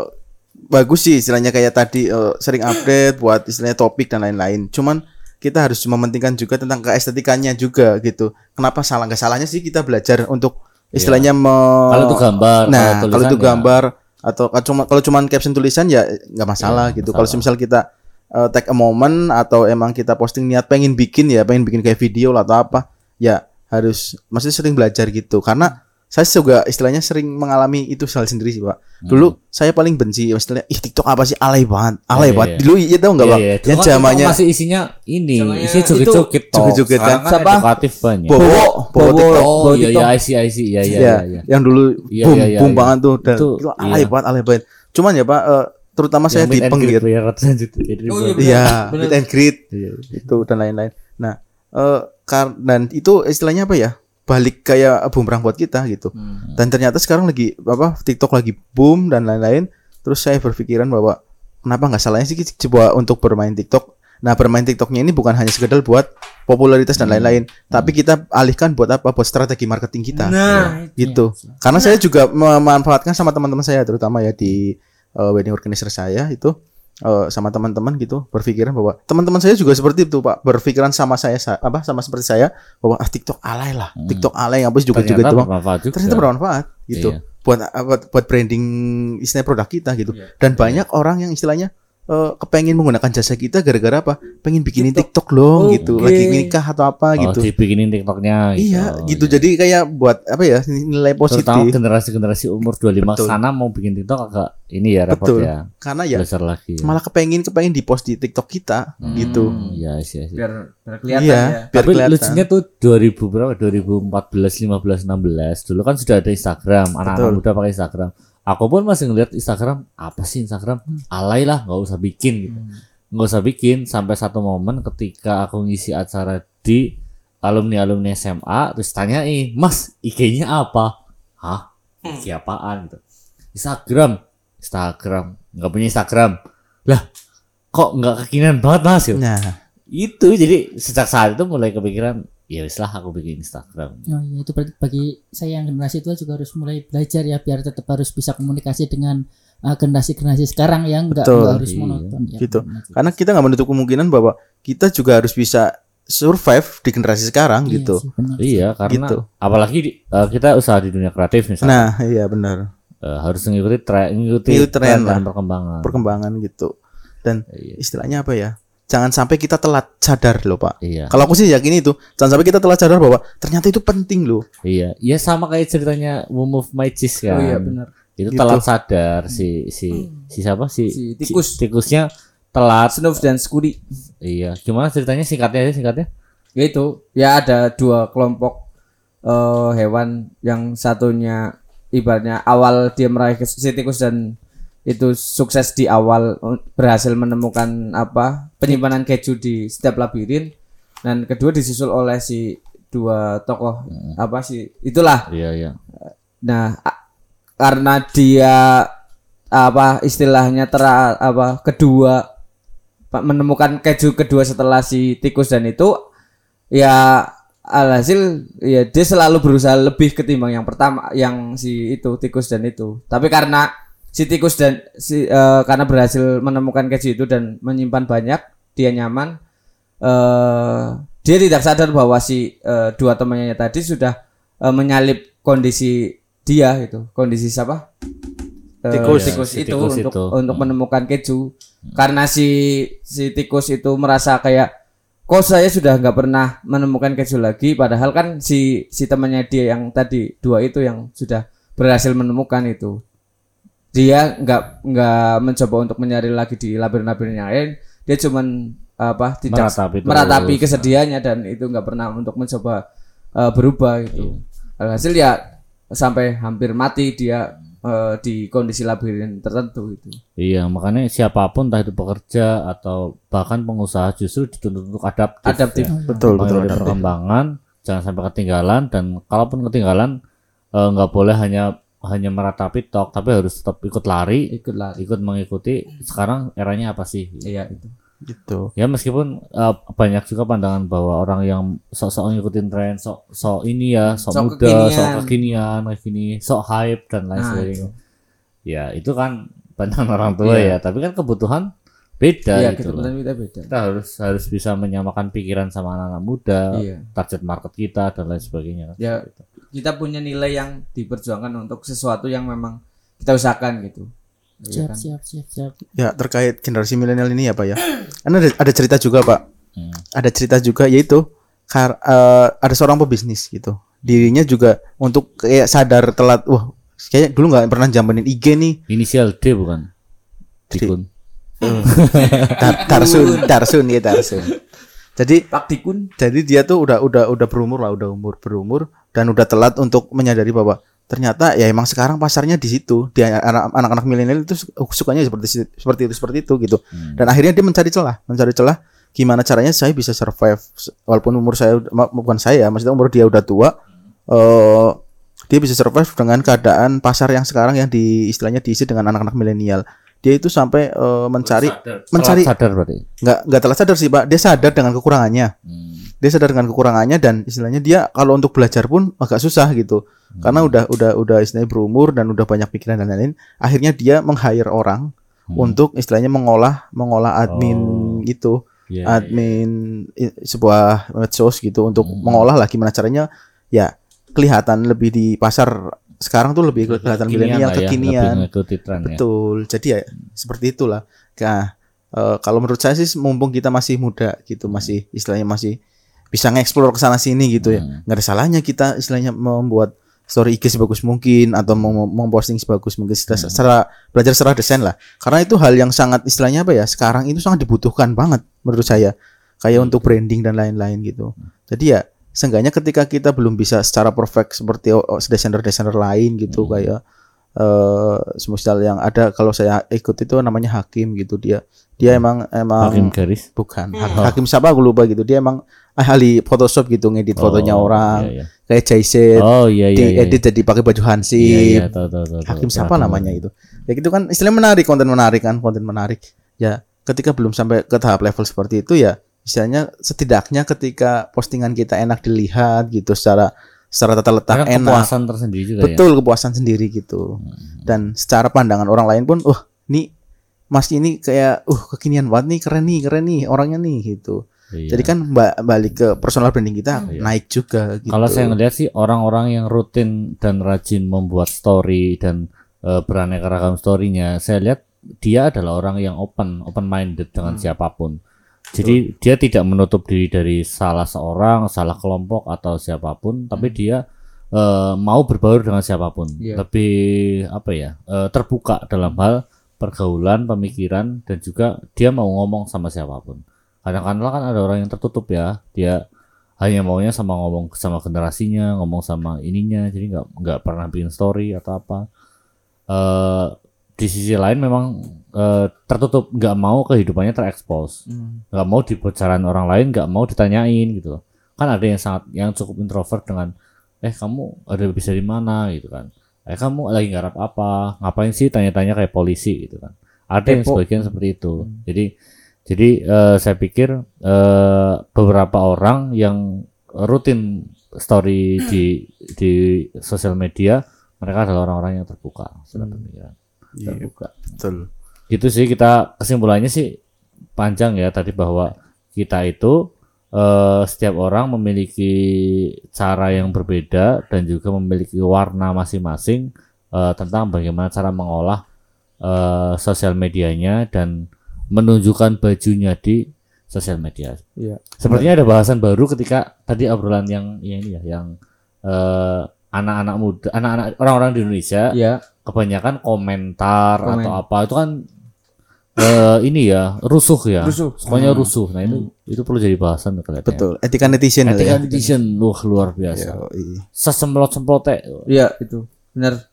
Speaker 4: bagus sih istilahnya kayak tadi eh, sering update buat istilahnya topik dan lain-lain. Cuman kita harus mementingkan juga tentang keestetikannya juga gitu. Kenapa salah nggak salahnya sih kita belajar untuk istilahnya me-
Speaker 2: Iya. Kalau itu gambar,
Speaker 4: Nah,
Speaker 2: kalau
Speaker 4: kalau itu
Speaker 2: ya.
Speaker 4: gambar atau kalau cuma kalau cuman caption tulisan ya nggak masalah
Speaker 2: Iya,
Speaker 4: gitu. Kalau
Speaker 2: masalah.
Speaker 4: misal kita eh, take a moment atau emang kita posting niat pengen bikin ya, pengen bikin kayak video lah atau apa, ya harus maksudnya sering belajar gitu. Karena saya juga istilahnya sering mengalami itu hal sendiri sih, Pak. Dulu saya paling benci istilahnya ih TikTok apa sih alay banget. Alay
Speaker 2: Hmm. Iya,
Speaker 4: banget.
Speaker 2: iya.
Speaker 4: Dulu iya tahu enggak,
Speaker 2: Iya,
Speaker 4: Pak?
Speaker 2: iya.
Speaker 4: Yang
Speaker 2: kan
Speaker 4: zamannya
Speaker 2: masih isinya ini,
Speaker 3: Zamannya
Speaker 2: isi joget-joget
Speaker 4: kan.
Speaker 3: Siapa?
Speaker 2: edukatif banyak.
Speaker 4: Bobo,
Speaker 3: Bobo,
Speaker 4: Bobo TikTok.
Speaker 2: Oh iya
Speaker 3: TikTok.
Speaker 2: iya I see I see iya iya
Speaker 4: ya,
Speaker 2: iya. iya.
Speaker 4: yang dulu
Speaker 2: Iya,
Speaker 4: boom
Speaker 2: iya, iya,
Speaker 4: boom
Speaker 2: iya.
Speaker 4: banget tuh dan
Speaker 2: Itu,
Speaker 4: itu alay
Speaker 2: iya.
Speaker 4: banget alay banget. Cuman ya Pak eh, terutama saya di penggir.
Speaker 3: Oh,
Speaker 2: buat-
Speaker 3: iya,
Speaker 4: Iya, meet and greet
Speaker 2: Iya.
Speaker 4: itu dan lain-lain. Nah, eh kar- dan itu istilahnya apa ya? Balik kayak bumerang buat kita gitu.
Speaker 2: Hmm.
Speaker 4: Dan ternyata sekarang lagi apa? TikTok lagi boom dan lain-lain. Terus saya berpikiran bahwa kenapa nggak salahnya sih coba untuk bermain TikTok Nah, bermain TikToknya ini bukan hanya sekedar buat popularitas dan lain-lain, tapi kita alihkan buat apa? Buat strategi marketing kita.
Speaker 3: Nah,
Speaker 4: gitu. Karena saya juga memanfaatkan sama teman-teman saya terutama ya di uh, wedding organizer saya itu uh, sama teman-teman gitu berpikiran bahwa teman-teman saya juga seperti itu Pak, berpikiran sama saya sa- apa sama seperti saya bahwa ah TikTok alay lah. TikTok alay apa juga juga
Speaker 2: bermanfaat juga.
Speaker 4: Ternyata bermanfaat gitu.
Speaker 2: Iya.
Speaker 4: Buat buat buat branding istilah produk kita gitu. Dan banyak orang yang istilahnya eh, kepengen menggunakan jasa kita gara-gara apa? Pengen bikinin TikTok, loh
Speaker 3: Oke.
Speaker 4: gitu. Lagi nikah atau apa
Speaker 2: Oh,
Speaker 4: gitu.
Speaker 2: dibikinin TikToknya gitu.
Speaker 4: Iya, gitu. Jadi kayak buat apa ya? nilai
Speaker 2: Terutama
Speaker 4: positif.
Speaker 2: generasi-generasi umur 25
Speaker 4: Betul.
Speaker 2: sana mau bikin TikTok agak ini ya repot
Speaker 4: Betul.
Speaker 2: ya.
Speaker 4: Karena ya
Speaker 2: Belajar lagi. ya.
Speaker 4: malah kepengen kepengen di post di TikTok kita gitu.
Speaker 2: Hmm, Iya, iya, iya.
Speaker 3: biar biar kelihatan
Speaker 4: Iya,
Speaker 3: ya.
Speaker 4: biar
Speaker 2: Tapi
Speaker 4: kelihatan.
Speaker 2: lucunya tuh 2000 berapa? 2014, 15, 16. Dulu kan sudah ada Instagram, anak-anak muda pakai Instagram. Aku pun masih ngeliat Instagram, apa sih Instagram? Alay lah, nggak usah bikin gitu. Nggak usah bikin sampai satu momen ketika aku ngisi acara di alumni-alumni SMA terus tanyain, "Mas, IG-nya apa?" Hah? IG apaan gitu. Instagram. Instagram. Nggak punya Instagram. Lah, kok nggak kekinian banget Mas? Gitu
Speaker 4: Nah,
Speaker 2: itu jadi sejak saat itu mulai kepikiran ya wis lah aku bikin Instagram
Speaker 1: Oh, iya, itu berarti bagi saya yang generasi tua juga harus mulai belajar ya biar tetap harus bisa komunikasi dengan uh, generasi-generasi sekarang yang enggak
Speaker 4: Betul.
Speaker 1: harus
Speaker 2: Iya.
Speaker 1: monoton ya.
Speaker 4: gitu.
Speaker 1: juga.
Speaker 4: Karena kita nggak menutup kemungkinan bahwa kita juga harus bisa survive di generasi sekarang
Speaker 1: Iya
Speaker 4: gitu.
Speaker 1: sih, benar.
Speaker 2: iya karena
Speaker 4: Gitu.
Speaker 2: apalagi di- eh, kita usaha di dunia kreatif misalnya
Speaker 4: Nah, iya benar.
Speaker 2: eh, harus mengikuti tren mengikuti
Speaker 4: Mengikuti tren
Speaker 2: dan perkembangan
Speaker 4: Perkembangan gitu. Dan
Speaker 2: Iya.
Speaker 4: istilahnya apa ya? Jangan sampai kita telat sadar loh, Pak.
Speaker 2: iya
Speaker 4: Kalau aku sih yakin itu, jangan sampai kita telat sadar bahwa ternyata itu penting loh.
Speaker 2: iya iya sama kayak ceritanya Move My Cheese kan
Speaker 3: Oh iya benar.
Speaker 2: itu
Speaker 4: Gitu.
Speaker 2: telat sadar si si si siapa si,
Speaker 3: Si tikus.
Speaker 2: tikusnya telat
Speaker 3: Snuff dan Scooby.
Speaker 2: iya gimana ceritanya singkatnya aja singkatnya
Speaker 3: Ya itu, ya ada dua kelompok eh, hewan yang satunya ibaratnya awal dia meraih si tikus dan itu sukses di awal berhasil menemukan apa penyimpanan keju di setiap labirin. Dan kedua disusul oleh si dua tokoh apa sih itulah.
Speaker 2: Iya iya.
Speaker 3: Nah, karena dia apa istilahnya tera apa kedua menemukan keju kedua setelah si tikus dan itu ya alhasil ya dia selalu berusaha lebih ketimbang yang pertama yang si itu tikus dan itu. Tapi karena si tikus dan si eh, karena berhasil menemukan keju itu dan menyimpan banyak, dia nyaman eh dia tidak sadar bahwa si eh, dua temannya tadi sudah eh, menyalip kondisi dia gitu kondisi siapa? Eh,
Speaker 4: Tikus.
Speaker 3: tikus
Speaker 2: Si
Speaker 3: itu
Speaker 2: tikus
Speaker 3: untuk
Speaker 2: itu.
Speaker 3: untuk menemukan keju. Karena si si tikus itu merasa kayak kok saya sudah nggak pernah menemukan keju lagi? Padahal kan si si temannya dia yang tadi dua itu yang sudah berhasil menemukan itu dia nggak nggak mencoba untuk mencari lagi di labirin-labirin yang lain dia cuman apa tidak
Speaker 2: Meratapi
Speaker 3: meratapi kesedihannya dan itu nggak pernah untuk mencoba eh, berubah gitu alhasil ya sampai hampir mati dia eh, di kondisi labirin tertentu itu
Speaker 2: Iya, makanya siapa pun entah itu pekerja atau bahkan pengusaha justru dituntut untuk adaptif.
Speaker 3: adaptif
Speaker 2: ya.
Speaker 4: Betul, betul. Betul.
Speaker 2: perkembangan, jangan sampai ketinggalan dan kalaupun ketinggalan eh, nggak boleh hanya hanya meratapi tok, tapi harus tetap ikut lari,
Speaker 3: ikut lari
Speaker 2: ikut mengikuti. Sekarang eranya apa sih?
Speaker 3: iya itu
Speaker 4: Gitu.
Speaker 2: Ya meskipun eh, banyak juga pandangan bahwa orang yang sok-sok ngikutin tren, sok sok ini ya, sok,
Speaker 3: Sok
Speaker 2: muda, sok
Speaker 3: kekinian.
Speaker 2: kayak gini, sok hype dan lain
Speaker 3: Nah,
Speaker 2: sebagainya. Ya itu kan pandangan orang tua
Speaker 3: Iya.
Speaker 2: ya, tapi kan kebutuhan beda
Speaker 3: iya
Speaker 2: gitu loh.
Speaker 3: kebetulan kita beda
Speaker 2: Kita harus harus bisa menyamakan pikiran sama anak-anak muda,
Speaker 3: iya
Speaker 2: target market kita dan lain sebagainya.
Speaker 3: ya kita punya nilai yang diperjuangkan untuk sesuatu yang memang kita usahakan gitu
Speaker 1: Siap,
Speaker 3: Iya kan?
Speaker 1: siap, siap, siap.
Speaker 4: Ya terkait generasi milenial ini ya Pak ya. Karena ada, ada cerita juga Pak.
Speaker 2: Hmm.
Speaker 4: Ada cerita juga yaitu kar, eh, ada seorang pebisnis gitu. Dirinya juga untuk kayak sadar telat. Wah kayaknya dulu nggak pernah jamanin IG nih.
Speaker 2: Inisial D bukan? Dikun.
Speaker 4: Tar, tarsun, tarsun ya tarsun. Jadi
Speaker 3: Pak Dikun
Speaker 4: jadi dia tuh udah udah udah berumur lah, udah umur berumur dan udah telat untuk menyadari bahwa ternyata ya emang sekarang pasarnya di situ. Dia anak- anak-anak milenial itu su- sukanya seperti seperti itu seperti itu gitu. Dan akhirnya dia mencari celah, mencari celah gimana caranya saya bisa survive walaupun umur saya bukan saya, maksudnya umur dia udah tua. eh dia bisa survive dengan keadaan pasar yang sekarang yang di istilahnya diisi dengan anak-anak milenial. Dia itu sampai eh, mencari
Speaker 2: Sadar-
Speaker 4: mencari-
Speaker 2: telat sadar berarti.
Speaker 4: nggak nggak telah sadar sih pak dia sadar dengan kekurangannya
Speaker 2: Hmm.
Speaker 4: dia sadar dengan kekurangannya dan istilahnya dia kalau untuk belajar pun agak susah gitu karena udah udah udah istilahnya berumur dan udah banyak pikiran dan lain-lain akhirnya dia meng-hire orang
Speaker 2: Hmm.
Speaker 4: untuk istilahnya mengolah mengolah admin
Speaker 2: Oh.
Speaker 4: itu
Speaker 2: Iya, iya.
Speaker 4: admin i- sebuah medsos gitu untuk
Speaker 2: Hmm.
Speaker 4: mengolah lah gimana caranya ya kelihatan lebih di pasar sekarang tuh lebih kelihatan milenial
Speaker 2: lah ya,
Speaker 4: kekinian
Speaker 2: lebih ya.
Speaker 4: Betul. Jadi ya seperti itulah. Nah, eh, kalau menurut saya sih mumpung kita masih muda gitu, masih istilahnya masih bisa ngeksplor ke sana sini gitu ya.
Speaker 2: Hmm.
Speaker 4: Nggak ada salahnya kita istilahnya membuat story IG sebagus mungkin atau mem- memposting sebagus mungkin secara,
Speaker 2: Hmm.
Speaker 4: secara belajar secara desain lah. Karena itu hal yang sangat istilahnya apa ya? Sekarang itu sangat dibutuhkan banget menurut saya. Kayak untuk branding dan lain-lain gitu. Jadi ya seenggaknya ketika kita belum bisa secara perfect seperti oh, oh, desainer-desainer lain gitu
Speaker 2: Hmm.
Speaker 4: kayak eh semisal yang ada kalau saya ikut itu namanya Hakim gitu dia dia emang emang
Speaker 2: Hakim garis.
Speaker 4: bukan Ha- Hakim siapa aku lupa gitu dia emang ahli Photoshop gitu ngedit fotonya
Speaker 2: Oh,
Speaker 4: orang
Speaker 2: iya, iya.
Speaker 4: kayak Jaiset
Speaker 2: Oh iya iya. iya,
Speaker 4: diedit jadi pakai baju
Speaker 2: Iya,
Speaker 4: hansip
Speaker 2: iya, tahu, tahu, tahu,
Speaker 4: Hakim
Speaker 2: tahu.
Speaker 4: siapa namanya itu ya gitu kan istilahnya menarik konten menarik kan konten menarik ya ketika belum sampai ke tahap level seperti itu ya istilahnya setidaknya ketika postingan kita enak dilihat gitu secara secara tata letak
Speaker 2: Karena
Speaker 4: enak
Speaker 2: kepuasan tersendiri juga ya.
Speaker 4: betul kepuasan sendiri gitu dan secara pandangan orang lain pun uh nih mas ini kayak uh kekinian banget nih keren nih keren nih orangnya nih gitu
Speaker 2: Iya.
Speaker 4: jadi kan ba- balik ke personal branding kita
Speaker 2: Iya.
Speaker 4: naik juga gitu
Speaker 2: Kalau saya ngelihat sih orang-orang yang rutin dan rajin membuat story dan eh, beraneka ragam storynya, saya lihat dia adalah orang yang open, open minded dengan
Speaker 4: Hmm.
Speaker 2: siapa pun. Jadi dia tidak menutup diri dari salah seorang, salah kelompok atau siapa pun, tapi dia eh, mau berbaur dengan siapa pun.
Speaker 3: Iya.
Speaker 2: Lebih apa ya? eh, terbuka dalam hal pergaulan, pemikiran dan juga dia mau ngomong sama siapa pun. Kadang-kadang kan ada orang yang tertutup ya, dia hanya maunya sama ngomong sama generasinya, ngomong sama ininya, jadi nggak nggak pernah bikin story atau apa. eh di sisi lain memang eh, tertutup, nggak mau kehidupannya terekspos,
Speaker 3: Hmm.
Speaker 2: nggak mau di bocoran orang lain, nggak mau ditanyain gitu. loh. Kan ada yang sangat yang cukup introvert dengan, eh kamu ada bisa di mana gitu kan, eh kamu lagi ngarap apa, ngapain sih tanya-tanya kayak polisi gitu kan. Ada yang
Speaker 3: Kepo.
Speaker 2: sebagian seperti itu. Jadi jadi eh, saya pikir eh, beberapa orang yang rutin story di di sosial media mereka adalah orang-orang yang terbuka secara pemikiran.
Speaker 4: Iya,
Speaker 2: Terbuka.
Speaker 4: betul
Speaker 2: Gitu sih kita kesimpulannya sih panjang ya tadi bahwa kita itu eh, setiap orang memiliki cara yang berbeda dan juga memiliki warna masing-masing eh, tentang bagaimana cara mengolah eh, sosial medianya dan menunjukkan bajunya di sosial media.
Speaker 3: Iya.
Speaker 2: Sepertinya ada bahasan baru ketika tadi obrolan yang, yang ini ya, yang eh, anak-anak muda, anak-anak orang-orang di Indonesia
Speaker 3: Iya.
Speaker 2: Kebanyakan komentar
Speaker 3: Komen.
Speaker 2: atau apa itu kan eh, ini ya rusuh ya,
Speaker 3: Rusuh.
Speaker 2: pokoknya rusuh. Nah itu itu perlu jadi bahasan kelihatannya.
Speaker 4: betul etika netizen
Speaker 2: Etika
Speaker 4: ya
Speaker 2: netizen, wah luar biasa.
Speaker 4: Yoi.
Speaker 2: Sesemprot-semprot teh.
Speaker 3: Iya, itu. Benar.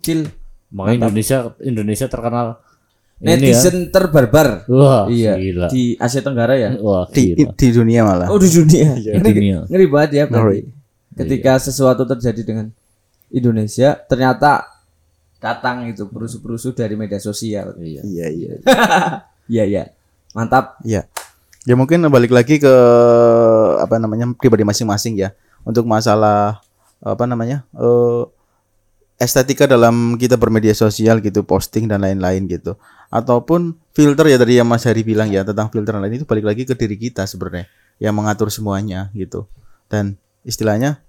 Speaker 3: Chill.
Speaker 2: Makanya Indonesia Indonesia terkenal ya.
Speaker 3: Netizen terbarbar.
Speaker 2: Wah,
Speaker 3: iya.
Speaker 2: gila.
Speaker 3: Di Asia Tenggara ya.
Speaker 2: Wah,
Speaker 4: di,
Speaker 2: gila.
Speaker 4: di dunia malah
Speaker 3: Oh, di dunia.
Speaker 2: Di
Speaker 3: Ngeri,
Speaker 2: dunia.
Speaker 3: ngeri banget ya.
Speaker 4: Ngeri.
Speaker 3: Ketika sesuatu terjadi dengan Indonesia, ternyata datang itu perusuh-perusuh dari media sosial.
Speaker 2: Iya.
Speaker 4: iya iya
Speaker 3: Iya, iya. Mantap.
Speaker 4: Iya. Ya mungkin balik lagi ke apa namanya pribadi masing-masing ya. Untuk masalah apa namanya? eh estetika dalam kita bermedia sosial gitu, posting dan lain-lain gitu. Ataupun filter ya tadi yang Mas Hari bilang ya tentang filter dan lain itu balik lagi ke diri kita sebenarnya yang mengatur semuanya gitu. Dan istilahnya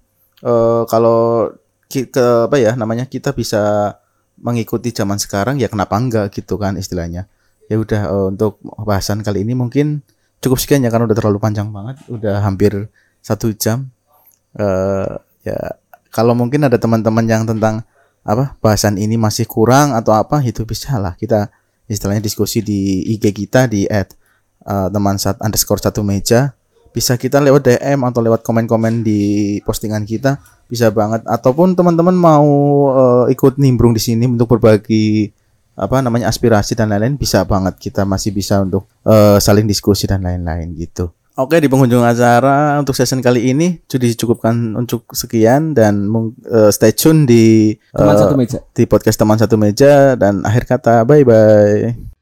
Speaker 4: eh kalau ke apa ya namanya kita bisa mengikuti zaman sekarang ya kenapa enggak gitu kan istilahnya. Ya udah eh, untuk bahasan kali ini mungkin cukup sekian ya karena udah terlalu panjang banget udah hampir satu jam. Eh ya kalau mungkin ada teman-teman yang tentang apa bahasan ini masih kurang atau apa itu bisa lah kita istilahnya diskusi di IG kita di at eh, teman sat underscore satu meja. Bisa kita lewat DM atau lewat komen-komen di postingan kita bisa banget ataupun teman-teman mau eh, ikut nimbrung di sini untuk berbagi apa namanya aspirasi dan lain-lain bisa banget kita masih bisa untuk eh, saling diskusi dan lain-lain gitu. Oke di penghujung acara untuk season kali ini sudah dicukupkan untuk sekian dan eh, stay tune di
Speaker 3: Teman
Speaker 4: eh,
Speaker 3: satu meja.
Speaker 4: di podcast teman satu meja dan akhir kata bye bye.